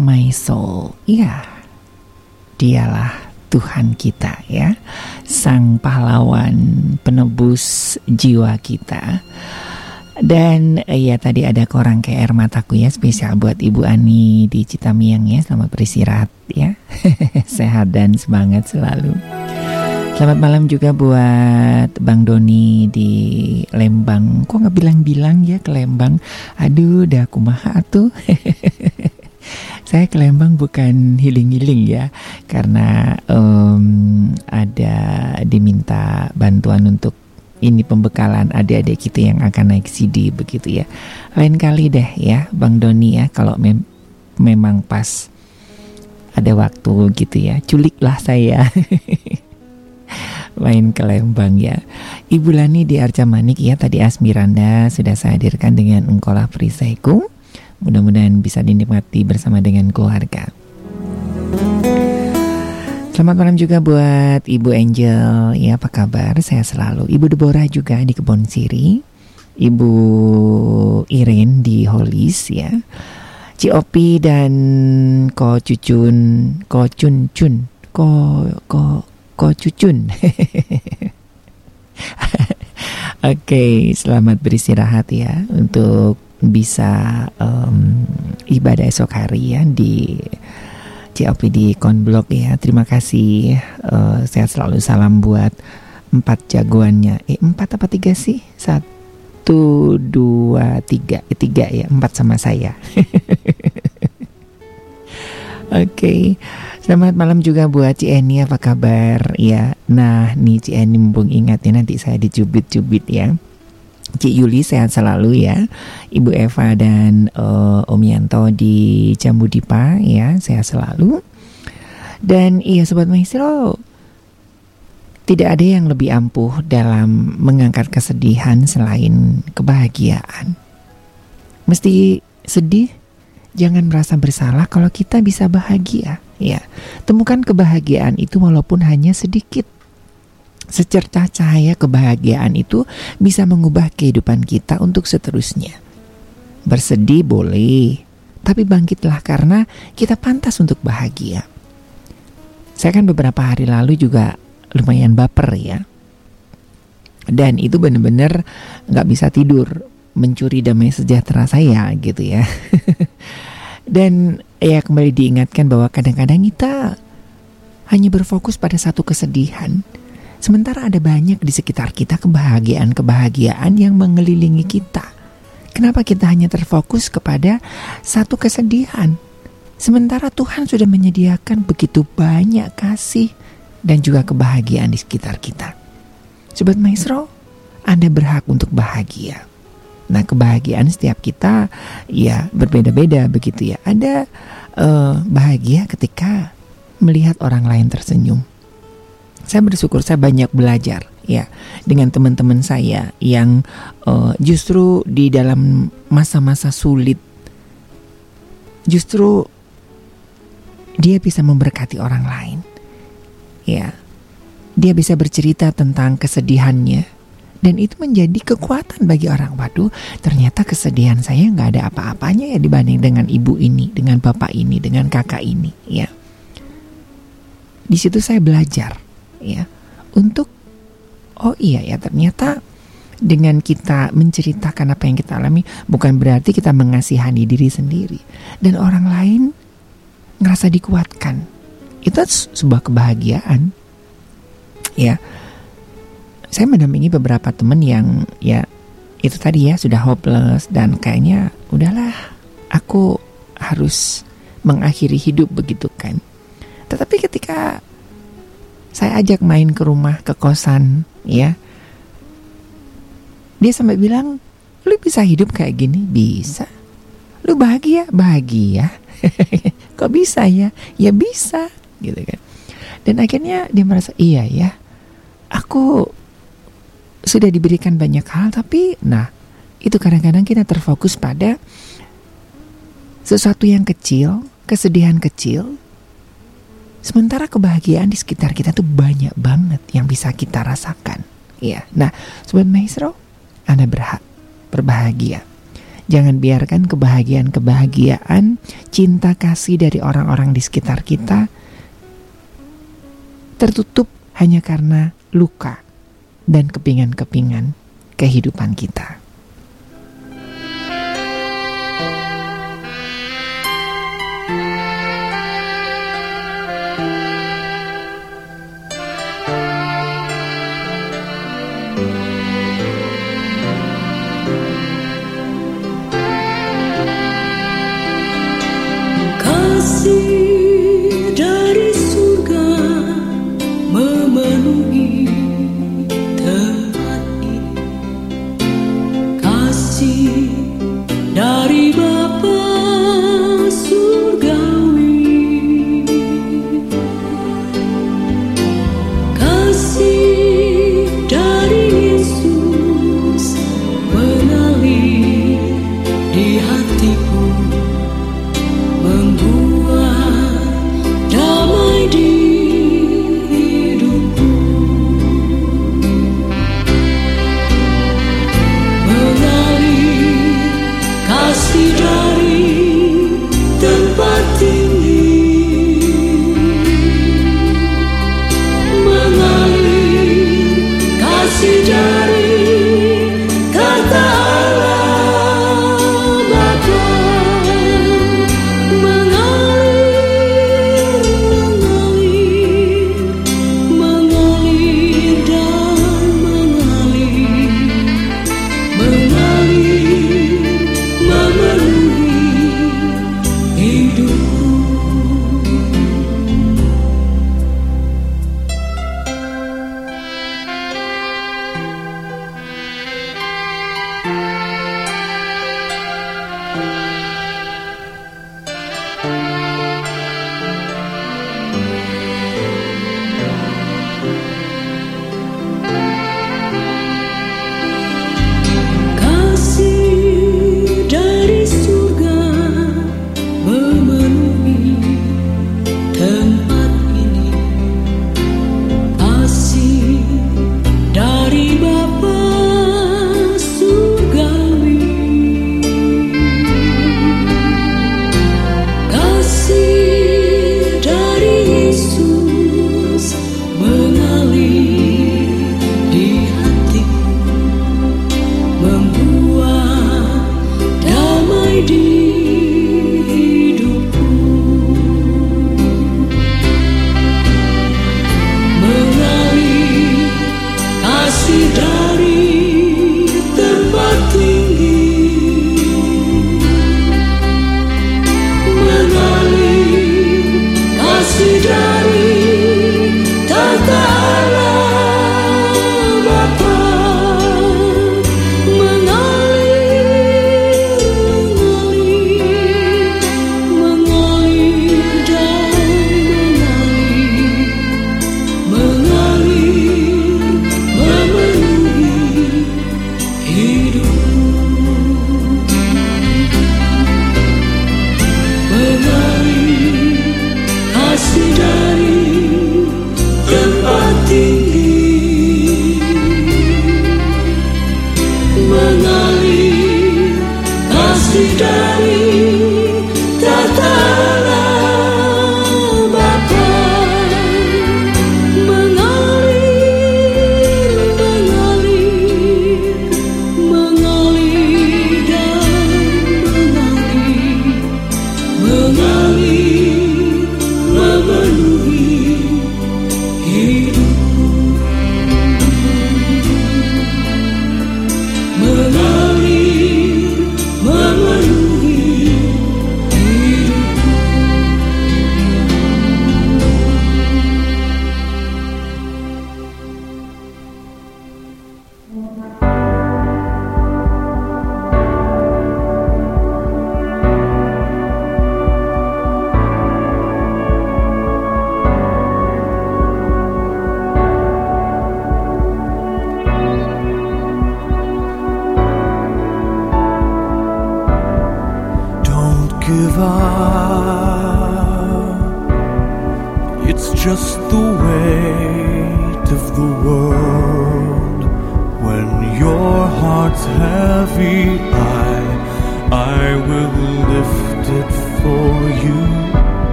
my soul. Ya, dialah Tuhan kita ya. Sang pahlawan penebus jiwa kita. Dan ya tadi ada korang ke air mataku ya spesial buat Ibu Ani di Citamiang ya. Selamat beristirahat ya. Sehat dan semangat selalu. Selamat malam juga buat Bang Doni di Lembang. Kok nggak bilang-bilang ya ke Lembang? Aduh, udah kumaha tuh. Saya ke Lembang bukan healing-healing ya, karena em, ada diminta bantuan untuk ini pembekalan adik-adik kita yang akan naik CD begitu ya. Lain kali deh ya, Bang Doni ya, kalau mem- memang pas ada waktu gitu ya, culiklah saya. main ke Lembang ya. Ibu Lani di Arca Manik ya tadi Asmiranda sudah saya hadirkan dengan Engkolah Perisaiku. Mudah-mudahan bisa dinikmati bersama dengan keluarga. Selamat malam juga buat Ibu Angel, ya apa kabar? Saya selalu. Ibu Deborah juga di Kebon Siri. Ibu Iren di Holis ya. Ciopi dan Ko Cucun, Ko Cun Cun, Ko Ko Ko Cucun. Oke, selamat beristirahat ya untuk bisa um, ibadah esok hari ya di COP di Konblok ya. Terima kasih. Uh, sehat selalu. Salam buat empat jagoannya. Eh empat apa tiga sih? Satu, dua, tiga. Eh, tiga ya. Empat sama saya. Oke, okay. selamat malam juga buat Cieni apa kabar ya? Nah, nih Cieni mumpung ingat ya nanti saya dicubit-cubit ya. Cik Yuli sehat selalu ya. Ibu Eva dan uh, Om Yanto di Jambu Dipa ya sehat selalu. Dan iya Sobat Maestro Tidak ada yang lebih ampuh dalam mengangkat kesedihan selain kebahagiaan. Mesti sedih Jangan merasa bersalah kalau kita bisa bahagia ya. Temukan kebahagiaan itu walaupun hanya sedikit Secercah cahaya kebahagiaan itu bisa mengubah kehidupan kita untuk seterusnya. Bersedih boleh, tapi bangkitlah karena kita pantas untuk bahagia. Saya kan beberapa hari lalu juga lumayan baper ya. Dan itu benar-benar nggak bisa tidur mencuri damai sejahtera saya gitu ya. Dan ya kembali diingatkan bahwa kadang-kadang kita hanya berfokus pada satu kesedihan Sementara ada banyak di sekitar kita kebahagiaan-kebahagiaan yang mengelilingi kita. Kenapa kita hanya terfokus kepada satu kesedihan? Sementara Tuhan sudah menyediakan begitu banyak kasih dan juga kebahagiaan di sekitar kita. Sobat Maestro, Anda berhak untuk bahagia. Nah, kebahagiaan setiap kita ya berbeda-beda begitu ya. Ada uh, bahagia ketika melihat orang lain tersenyum saya bersyukur saya banyak belajar ya dengan teman-teman saya yang uh, justru di dalam masa-masa sulit justru dia bisa memberkati orang lain ya. Dia bisa bercerita tentang kesedihannya dan itu menjadi kekuatan bagi orang. Waduh ternyata kesedihan saya nggak ada apa-apanya ya dibanding dengan ibu ini dengan bapak ini dengan kakak ini ya. Di situ saya belajar ya. Untuk oh iya ya ternyata dengan kita menceritakan apa yang kita alami bukan berarti kita mengasihani diri sendiri. Dan orang lain ngerasa dikuatkan. Itu sebuah kebahagiaan. Ya. Saya mendampingi beberapa teman yang ya itu tadi ya sudah hopeless dan kayaknya udahlah aku harus mengakhiri hidup begitu kan. Tetapi ketika saya ajak main ke rumah ke kosan ya. Dia sampai bilang lu bisa hidup kayak gini? Bisa. Lu bahagia? Bahagia. Kok bisa ya? Ya bisa gitu kan. Dan akhirnya dia merasa iya ya aku sudah diberikan banyak hal tapi nah itu kadang-kadang kita terfokus pada sesuatu yang kecil kesedihan kecil Sementara kebahagiaan di sekitar kita tuh banyak banget yang bisa kita rasakan. Ya, nah, sobat maestro, Anda berhak berbahagia. Jangan biarkan kebahagiaan-kebahagiaan, cinta kasih dari orang-orang di sekitar kita tertutup hanya karena luka dan kepingan-kepingan kehidupan kita. Kasih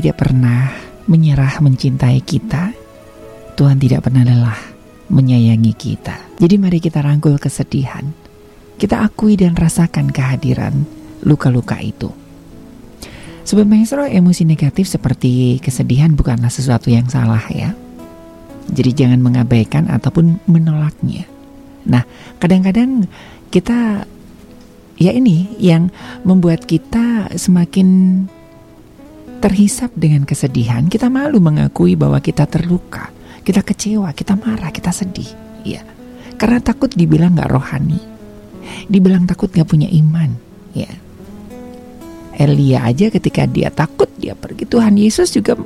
tidak pernah menyerah mencintai kita. Tuhan tidak pernah lelah menyayangi kita. Jadi mari kita rangkul kesedihan. Kita akui dan rasakan kehadiran luka-luka itu. Sobat Maestro, emosi negatif seperti kesedihan bukanlah sesuatu yang salah ya. Jadi jangan mengabaikan ataupun menolaknya. Nah, kadang-kadang kita ya ini yang membuat kita semakin terhisap dengan kesedihan. Kita malu mengakui bahwa kita terluka, kita kecewa, kita marah, kita sedih. Ya, karena takut dibilang nggak rohani, dibilang takut nggak punya iman. Ya, Elia aja ketika dia takut dia pergi Tuhan Yesus juga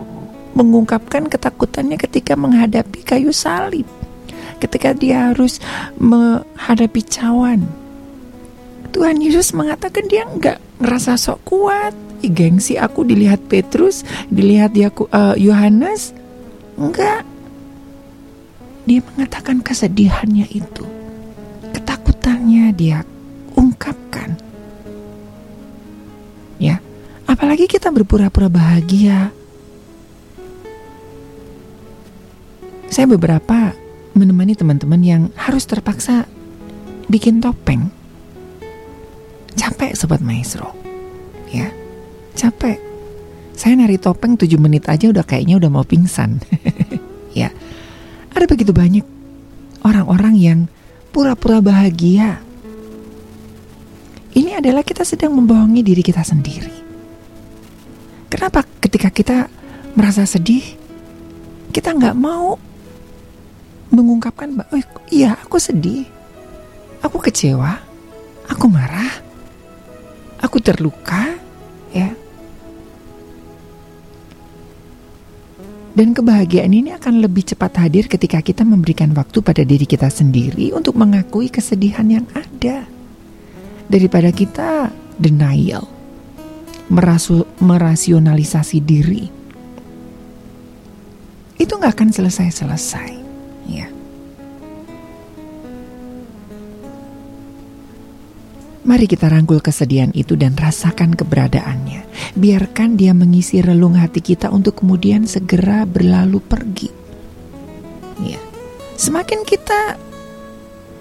mengungkapkan ketakutannya ketika menghadapi kayu salib. Ketika dia harus menghadapi cawan. Tuhan Yesus mengatakan dia enggak ngerasa sok kuat. Ih, gengsi aku dilihat Petrus, dilihat eh, Yohanes. Enggak. Dia mengatakan kesedihannya itu. Ketakutannya dia ungkapkan. Ya, apalagi kita berpura-pura bahagia. Saya beberapa menemani teman-teman yang harus terpaksa bikin topeng. Capek sobat maestro. Ya. Capek. Saya nari topeng 7 menit aja udah kayaknya udah mau pingsan. ya. Ada begitu banyak orang-orang yang pura-pura bahagia. Ini adalah kita sedang membohongi diri kita sendiri. Kenapa ketika kita merasa sedih, kita nggak mau mengungkapkan, oh iya aku sedih, aku kecewa, aku marah, aku terluka, Dan kebahagiaan ini akan lebih cepat hadir ketika kita memberikan waktu pada diri kita sendiri untuk mengakui kesedihan yang ada. Daripada kita denial, merasu, merasionalisasi diri. Itu nggak akan selesai-selesai. Ya. Mari kita rangkul kesedihan itu dan rasakan keberadaannya. Biarkan dia mengisi relung hati kita untuk kemudian segera berlalu pergi. Ya. Semakin kita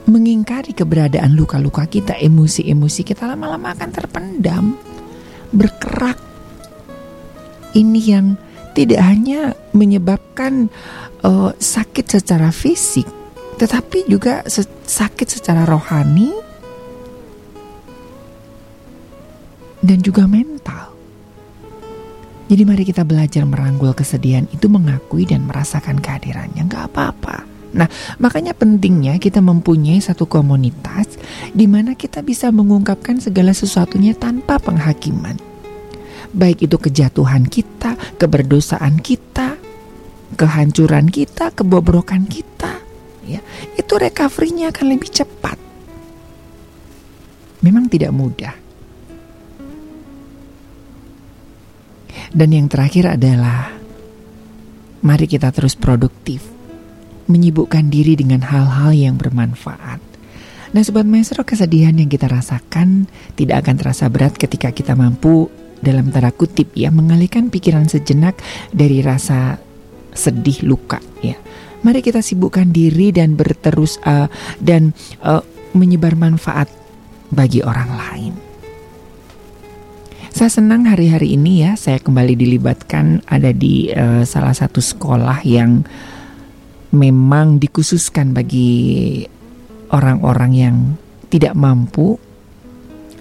mengingkari keberadaan luka-luka kita, emosi-emosi kita lama-lama akan terpendam, berkerak. Ini yang tidak hanya menyebabkan uh, sakit secara fisik, tetapi juga sakit secara rohani, dan juga mental. Jadi mari kita belajar merangkul kesedihan itu mengakui dan merasakan kehadirannya. Nggak apa-apa. Nah, makanya pentingnya kita mempunyai satu komunitas di mana kita bisa mengungkapkan segala sesuatunya tanpa penghakiman. Baik itu kejatuhan kita, keberdosaan kita, kehancuran kita, kebobrokan kita, ya. Itu recovery-nya akan lebih cepat. Memang tidak mudah. Dan yang terakhir adalah mari kita terus produktif menyibukkan diri dengan hal-hal yang bermanfaat. Nah, sobat maestro, kesedihan yang kita rasakan tidak akan terasa berat ketika kita mampu dalam tanda kutip ya mengalihkan pikiran sejenak dari rasa sedih luka ya. Mari kita sibukkan diri dan berterus uh, dan uh, menyebar manfaat bagi orang lain. Saya senang hari-hari ini ya saya kembali dilibatkan ada di uh, salah satu sekolah yang memang dikhususkan bagi orang-orang yang tidak mampu,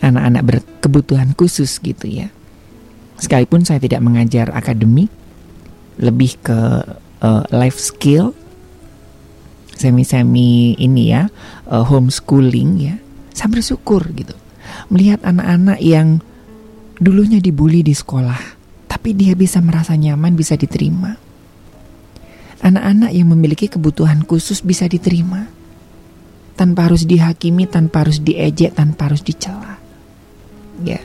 anak-anak berkebutuhan khusus gitu ya. Sekalipun saya tidak mengajar akademik, lebih ke uh, life skill, semi-semi ini ya, uh, homeschooling ya. Saya bersyukur gitu melihat anak-anak yang dulunya dibully di sekolah, tapi dia bisa merasa nyaman, bisa diterima Anak-anak yang memiliki kebutuhan khusus bisa diterima tanpa harus dihakimi, tanpa harus diejek, tanpa harus dicela. Ya.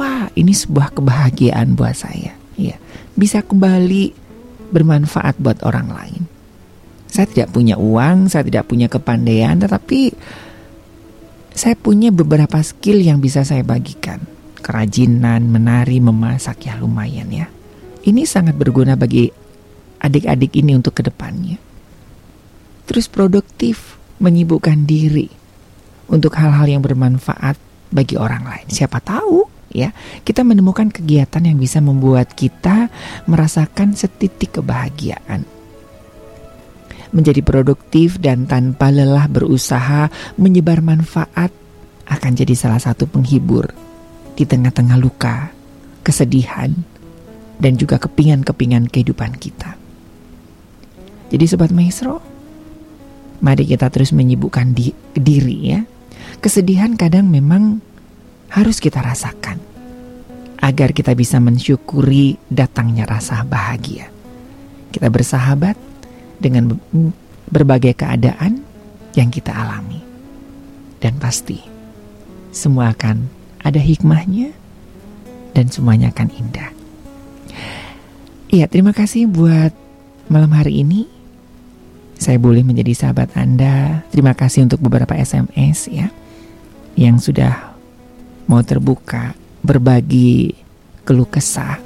Wah, ini sebuah kebahagiaan buat saya. Ya. Bisa kembali bermanfaat buat orang lain. Saya tidak punya uang, saya tidak punya kepandaian, tetapi saya punya beberapa skill yang bisa saya bagikan. Kerajinan, menari, memasak ya lumayan ya. Ini sangat berguna bagi adik-adik ini untuk ke depannya. Terus produktif, menyibukkan diri untuk hal-hal yang bermanfaat bagi orang lain. Siapa tahu ya, kita menemukan kegiatan yang bisa membuat kita merasakan setitik kebahagiaan. Menjadi produktif dan tanpa lelah berusaha menyebar manfaat akan jadi salah satu penghibur di tengah-tengah luka, kesedihan, dan juga kepingan-kepingan kehidupan kita. Jadi sobat maestro, mari kita terus menyibukkan di, diri ya. Kesedihan kadang memang harus kita rasakan agar kita bisa mensyukuri datangnya rasa bahagia. Kita bersahabat dengan berbagai keadaan yang kita alami. Dan pasti semua akan ada hikmahnya dan semuanya akan indah. Iya, terima kasih buat malam hari ini saya boleh menjadi sahabat Anda. Terima kasih untuk beberapa SMS ya yang sudah mau terbuka berbagi keluh kesah.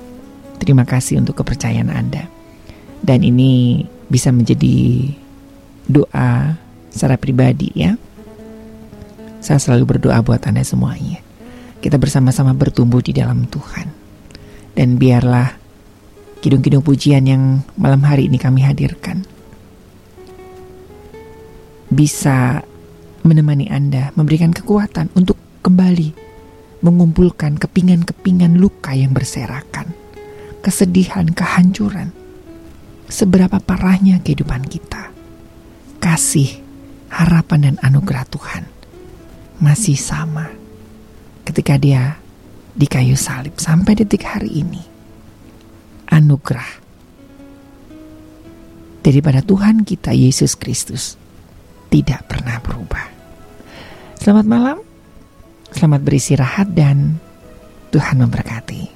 Terima kasih untuk kepercayaan Anda. Dan ini bisa menjadi doa secara pribadi ya. Saya selalu berdoa buat Anda semuanya. Kita bersama-sama bertumbuh di dalam Tuhan. Dan biarlah kidung-kidung pujian yang malam hari ini kami hadirkan bisa menemani Anda, memberikan kekuatan untuk kembali mengumpulkan kepingan-kepingan luka yang berserakan, kesedihan, kehancuran. Seberapa parahnya kehidupan kita, kasih, harapan, dan anugerah Tuhan masih sama ketika Dia di kayu salib sampai detik hari ini. Anugerah daripada Tuhan kita Yesus Kristus tidak pernah berubah. Selamat malam, selamat beristirahat dan Tuhan memberkati.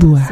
dua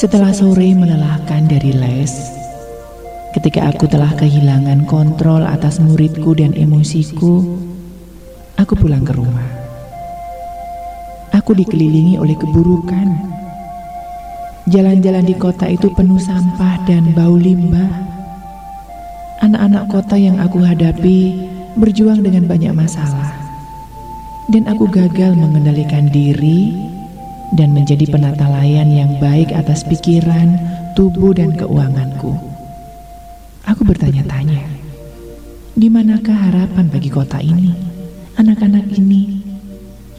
Setelah sore melelahkan dari les, ketika aku telah kehilangan kontrol atas muridku dan emosiku, aku pulang ke rumah. Aku dikelilingi oleh keburukan. Jalan-jalan di kota itu penuh sampah dan bau limbah. Anak-anak kota yang aku hadapi berjuang dengan banyak masalah. Dan aku gagal mengendalikan diri dan menjadi penata layan yang baik atas pikiran, tubuh, dan keuanganku. Aku bertanya-tanya, di manakah harapan bagi kota ini, anak-anak ini,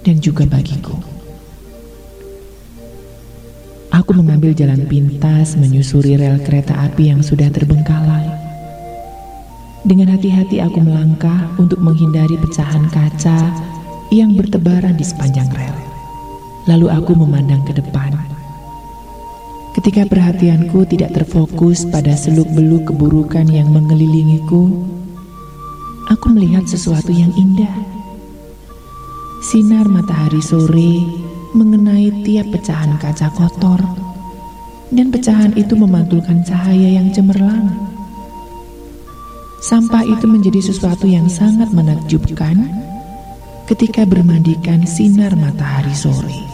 dan juga bagiku? Aku mengambil jalan pintas menyusuri rel kereta api yang sudah terbengkalai. Dengan hati-hati aku melangkah untuk menghindari pecahan kaca yang bertebaran di sepanjang rel. Lalu aku memandang ke depan. Ketika perhatianku tidak terfokus pada seluk-beluk keburukan yang mengelilingiku, aku melihat sesuatu yang indah. Sinar matahari sore mengenai tiap pecahan kaca kotor, dan pecahan itu memantulkan cahaya yang cemerlang. Sampah itu menjadi sesuatu yang sangat menakjubkan ketika bermandikan sinar matahari sore.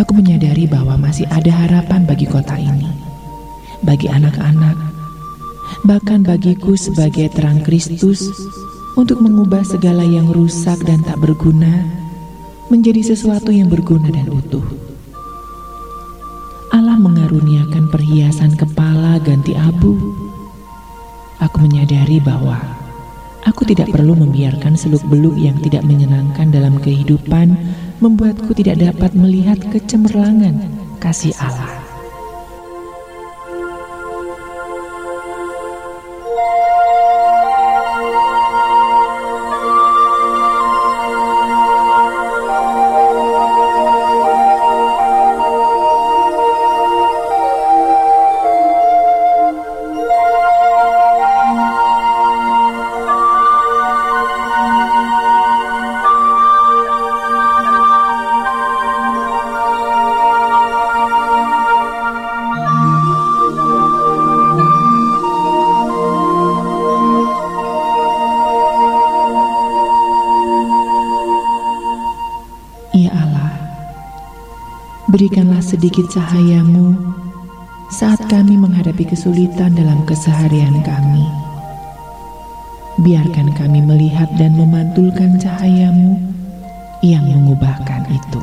Aku menyadari bahwa masih ada harapan bagi kota ini, bagi anak-anak, bahkan bagiku sebagai terang Kristus untuk mengubah segala yang rusak dan tak berguna menjadi sesuatu yang berguna dan utuh. Allah mengaruniakan perhiasan kepala ganti abu. Aku menyadari bahwa aku tidak perlu membiarkan seluk-beluk yang tidak menyenangkan dalam kehidupan membuatku tidak dapat melihat kecemerlangan kasih Allah. Sedikit cahayamu saat kami menghadapi kesulitan dalam keseharian kami. Biarkan kami melihat dan memantulkan cahayamu yang mengubahkan itu.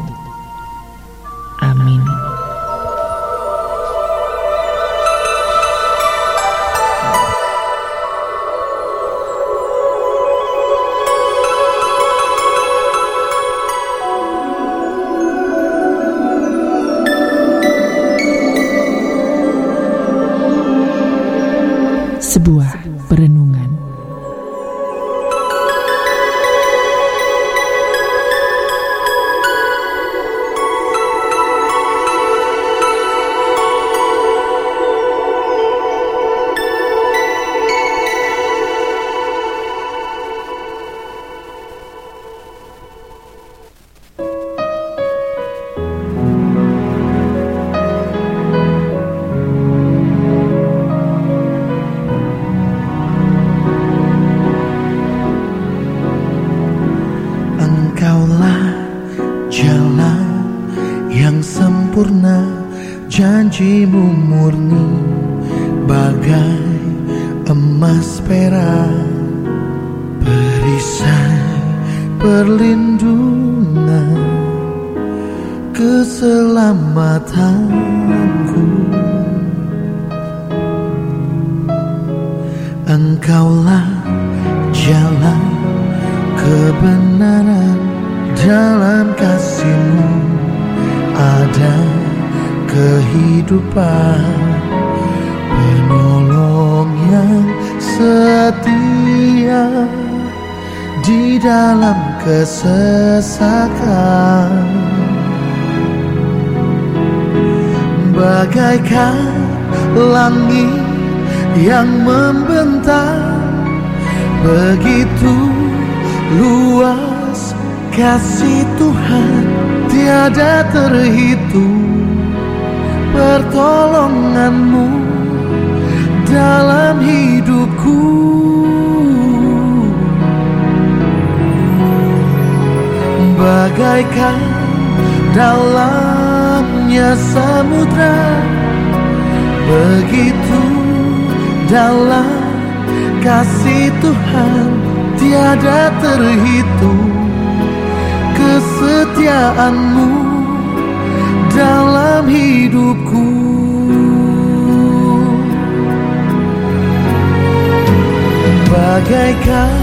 Bagaikan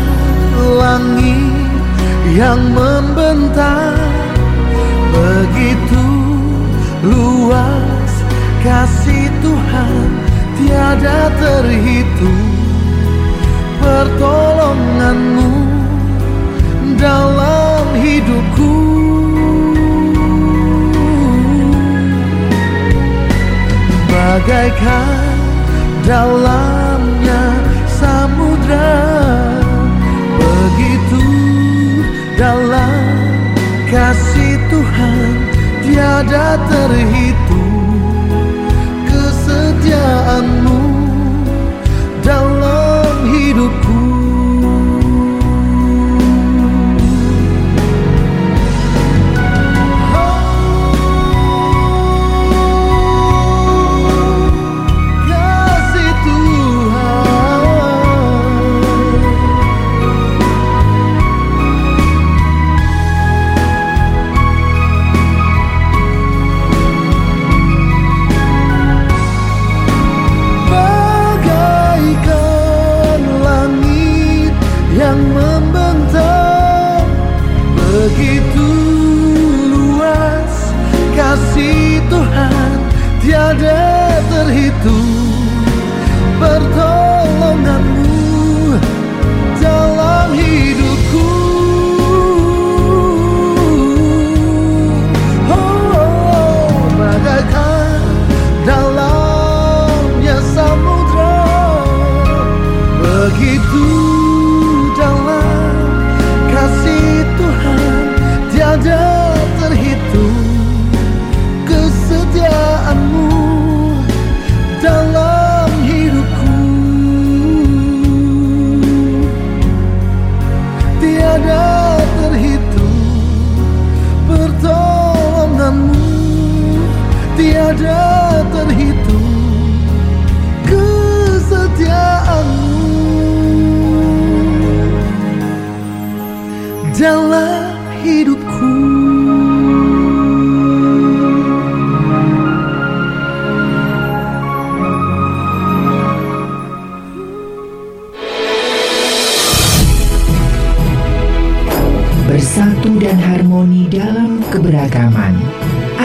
langit yang membentang. Begitu luas kasih Tuhan tiada terhitung Pertolonganmu dalam hidupku. Bagaikan dalamnya samudra dalam kasih Tuhan tiada terhitung Kesetiaanmu dalam hidupku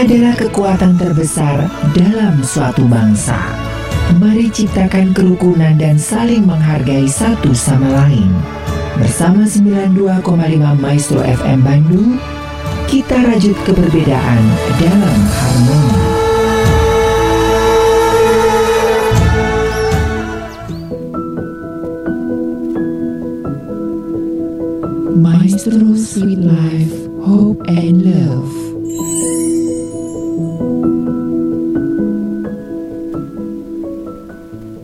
adalah kekuatan terbesar dalam suatu bangsa. Mari ciptakan kerukunan dan saling menghargai satu sama lain. Bersama 92,5 Maestro FM Bandung, kita rajut keberbedaan dalam harmoni. Maestro Sweet Life, Hope and Love.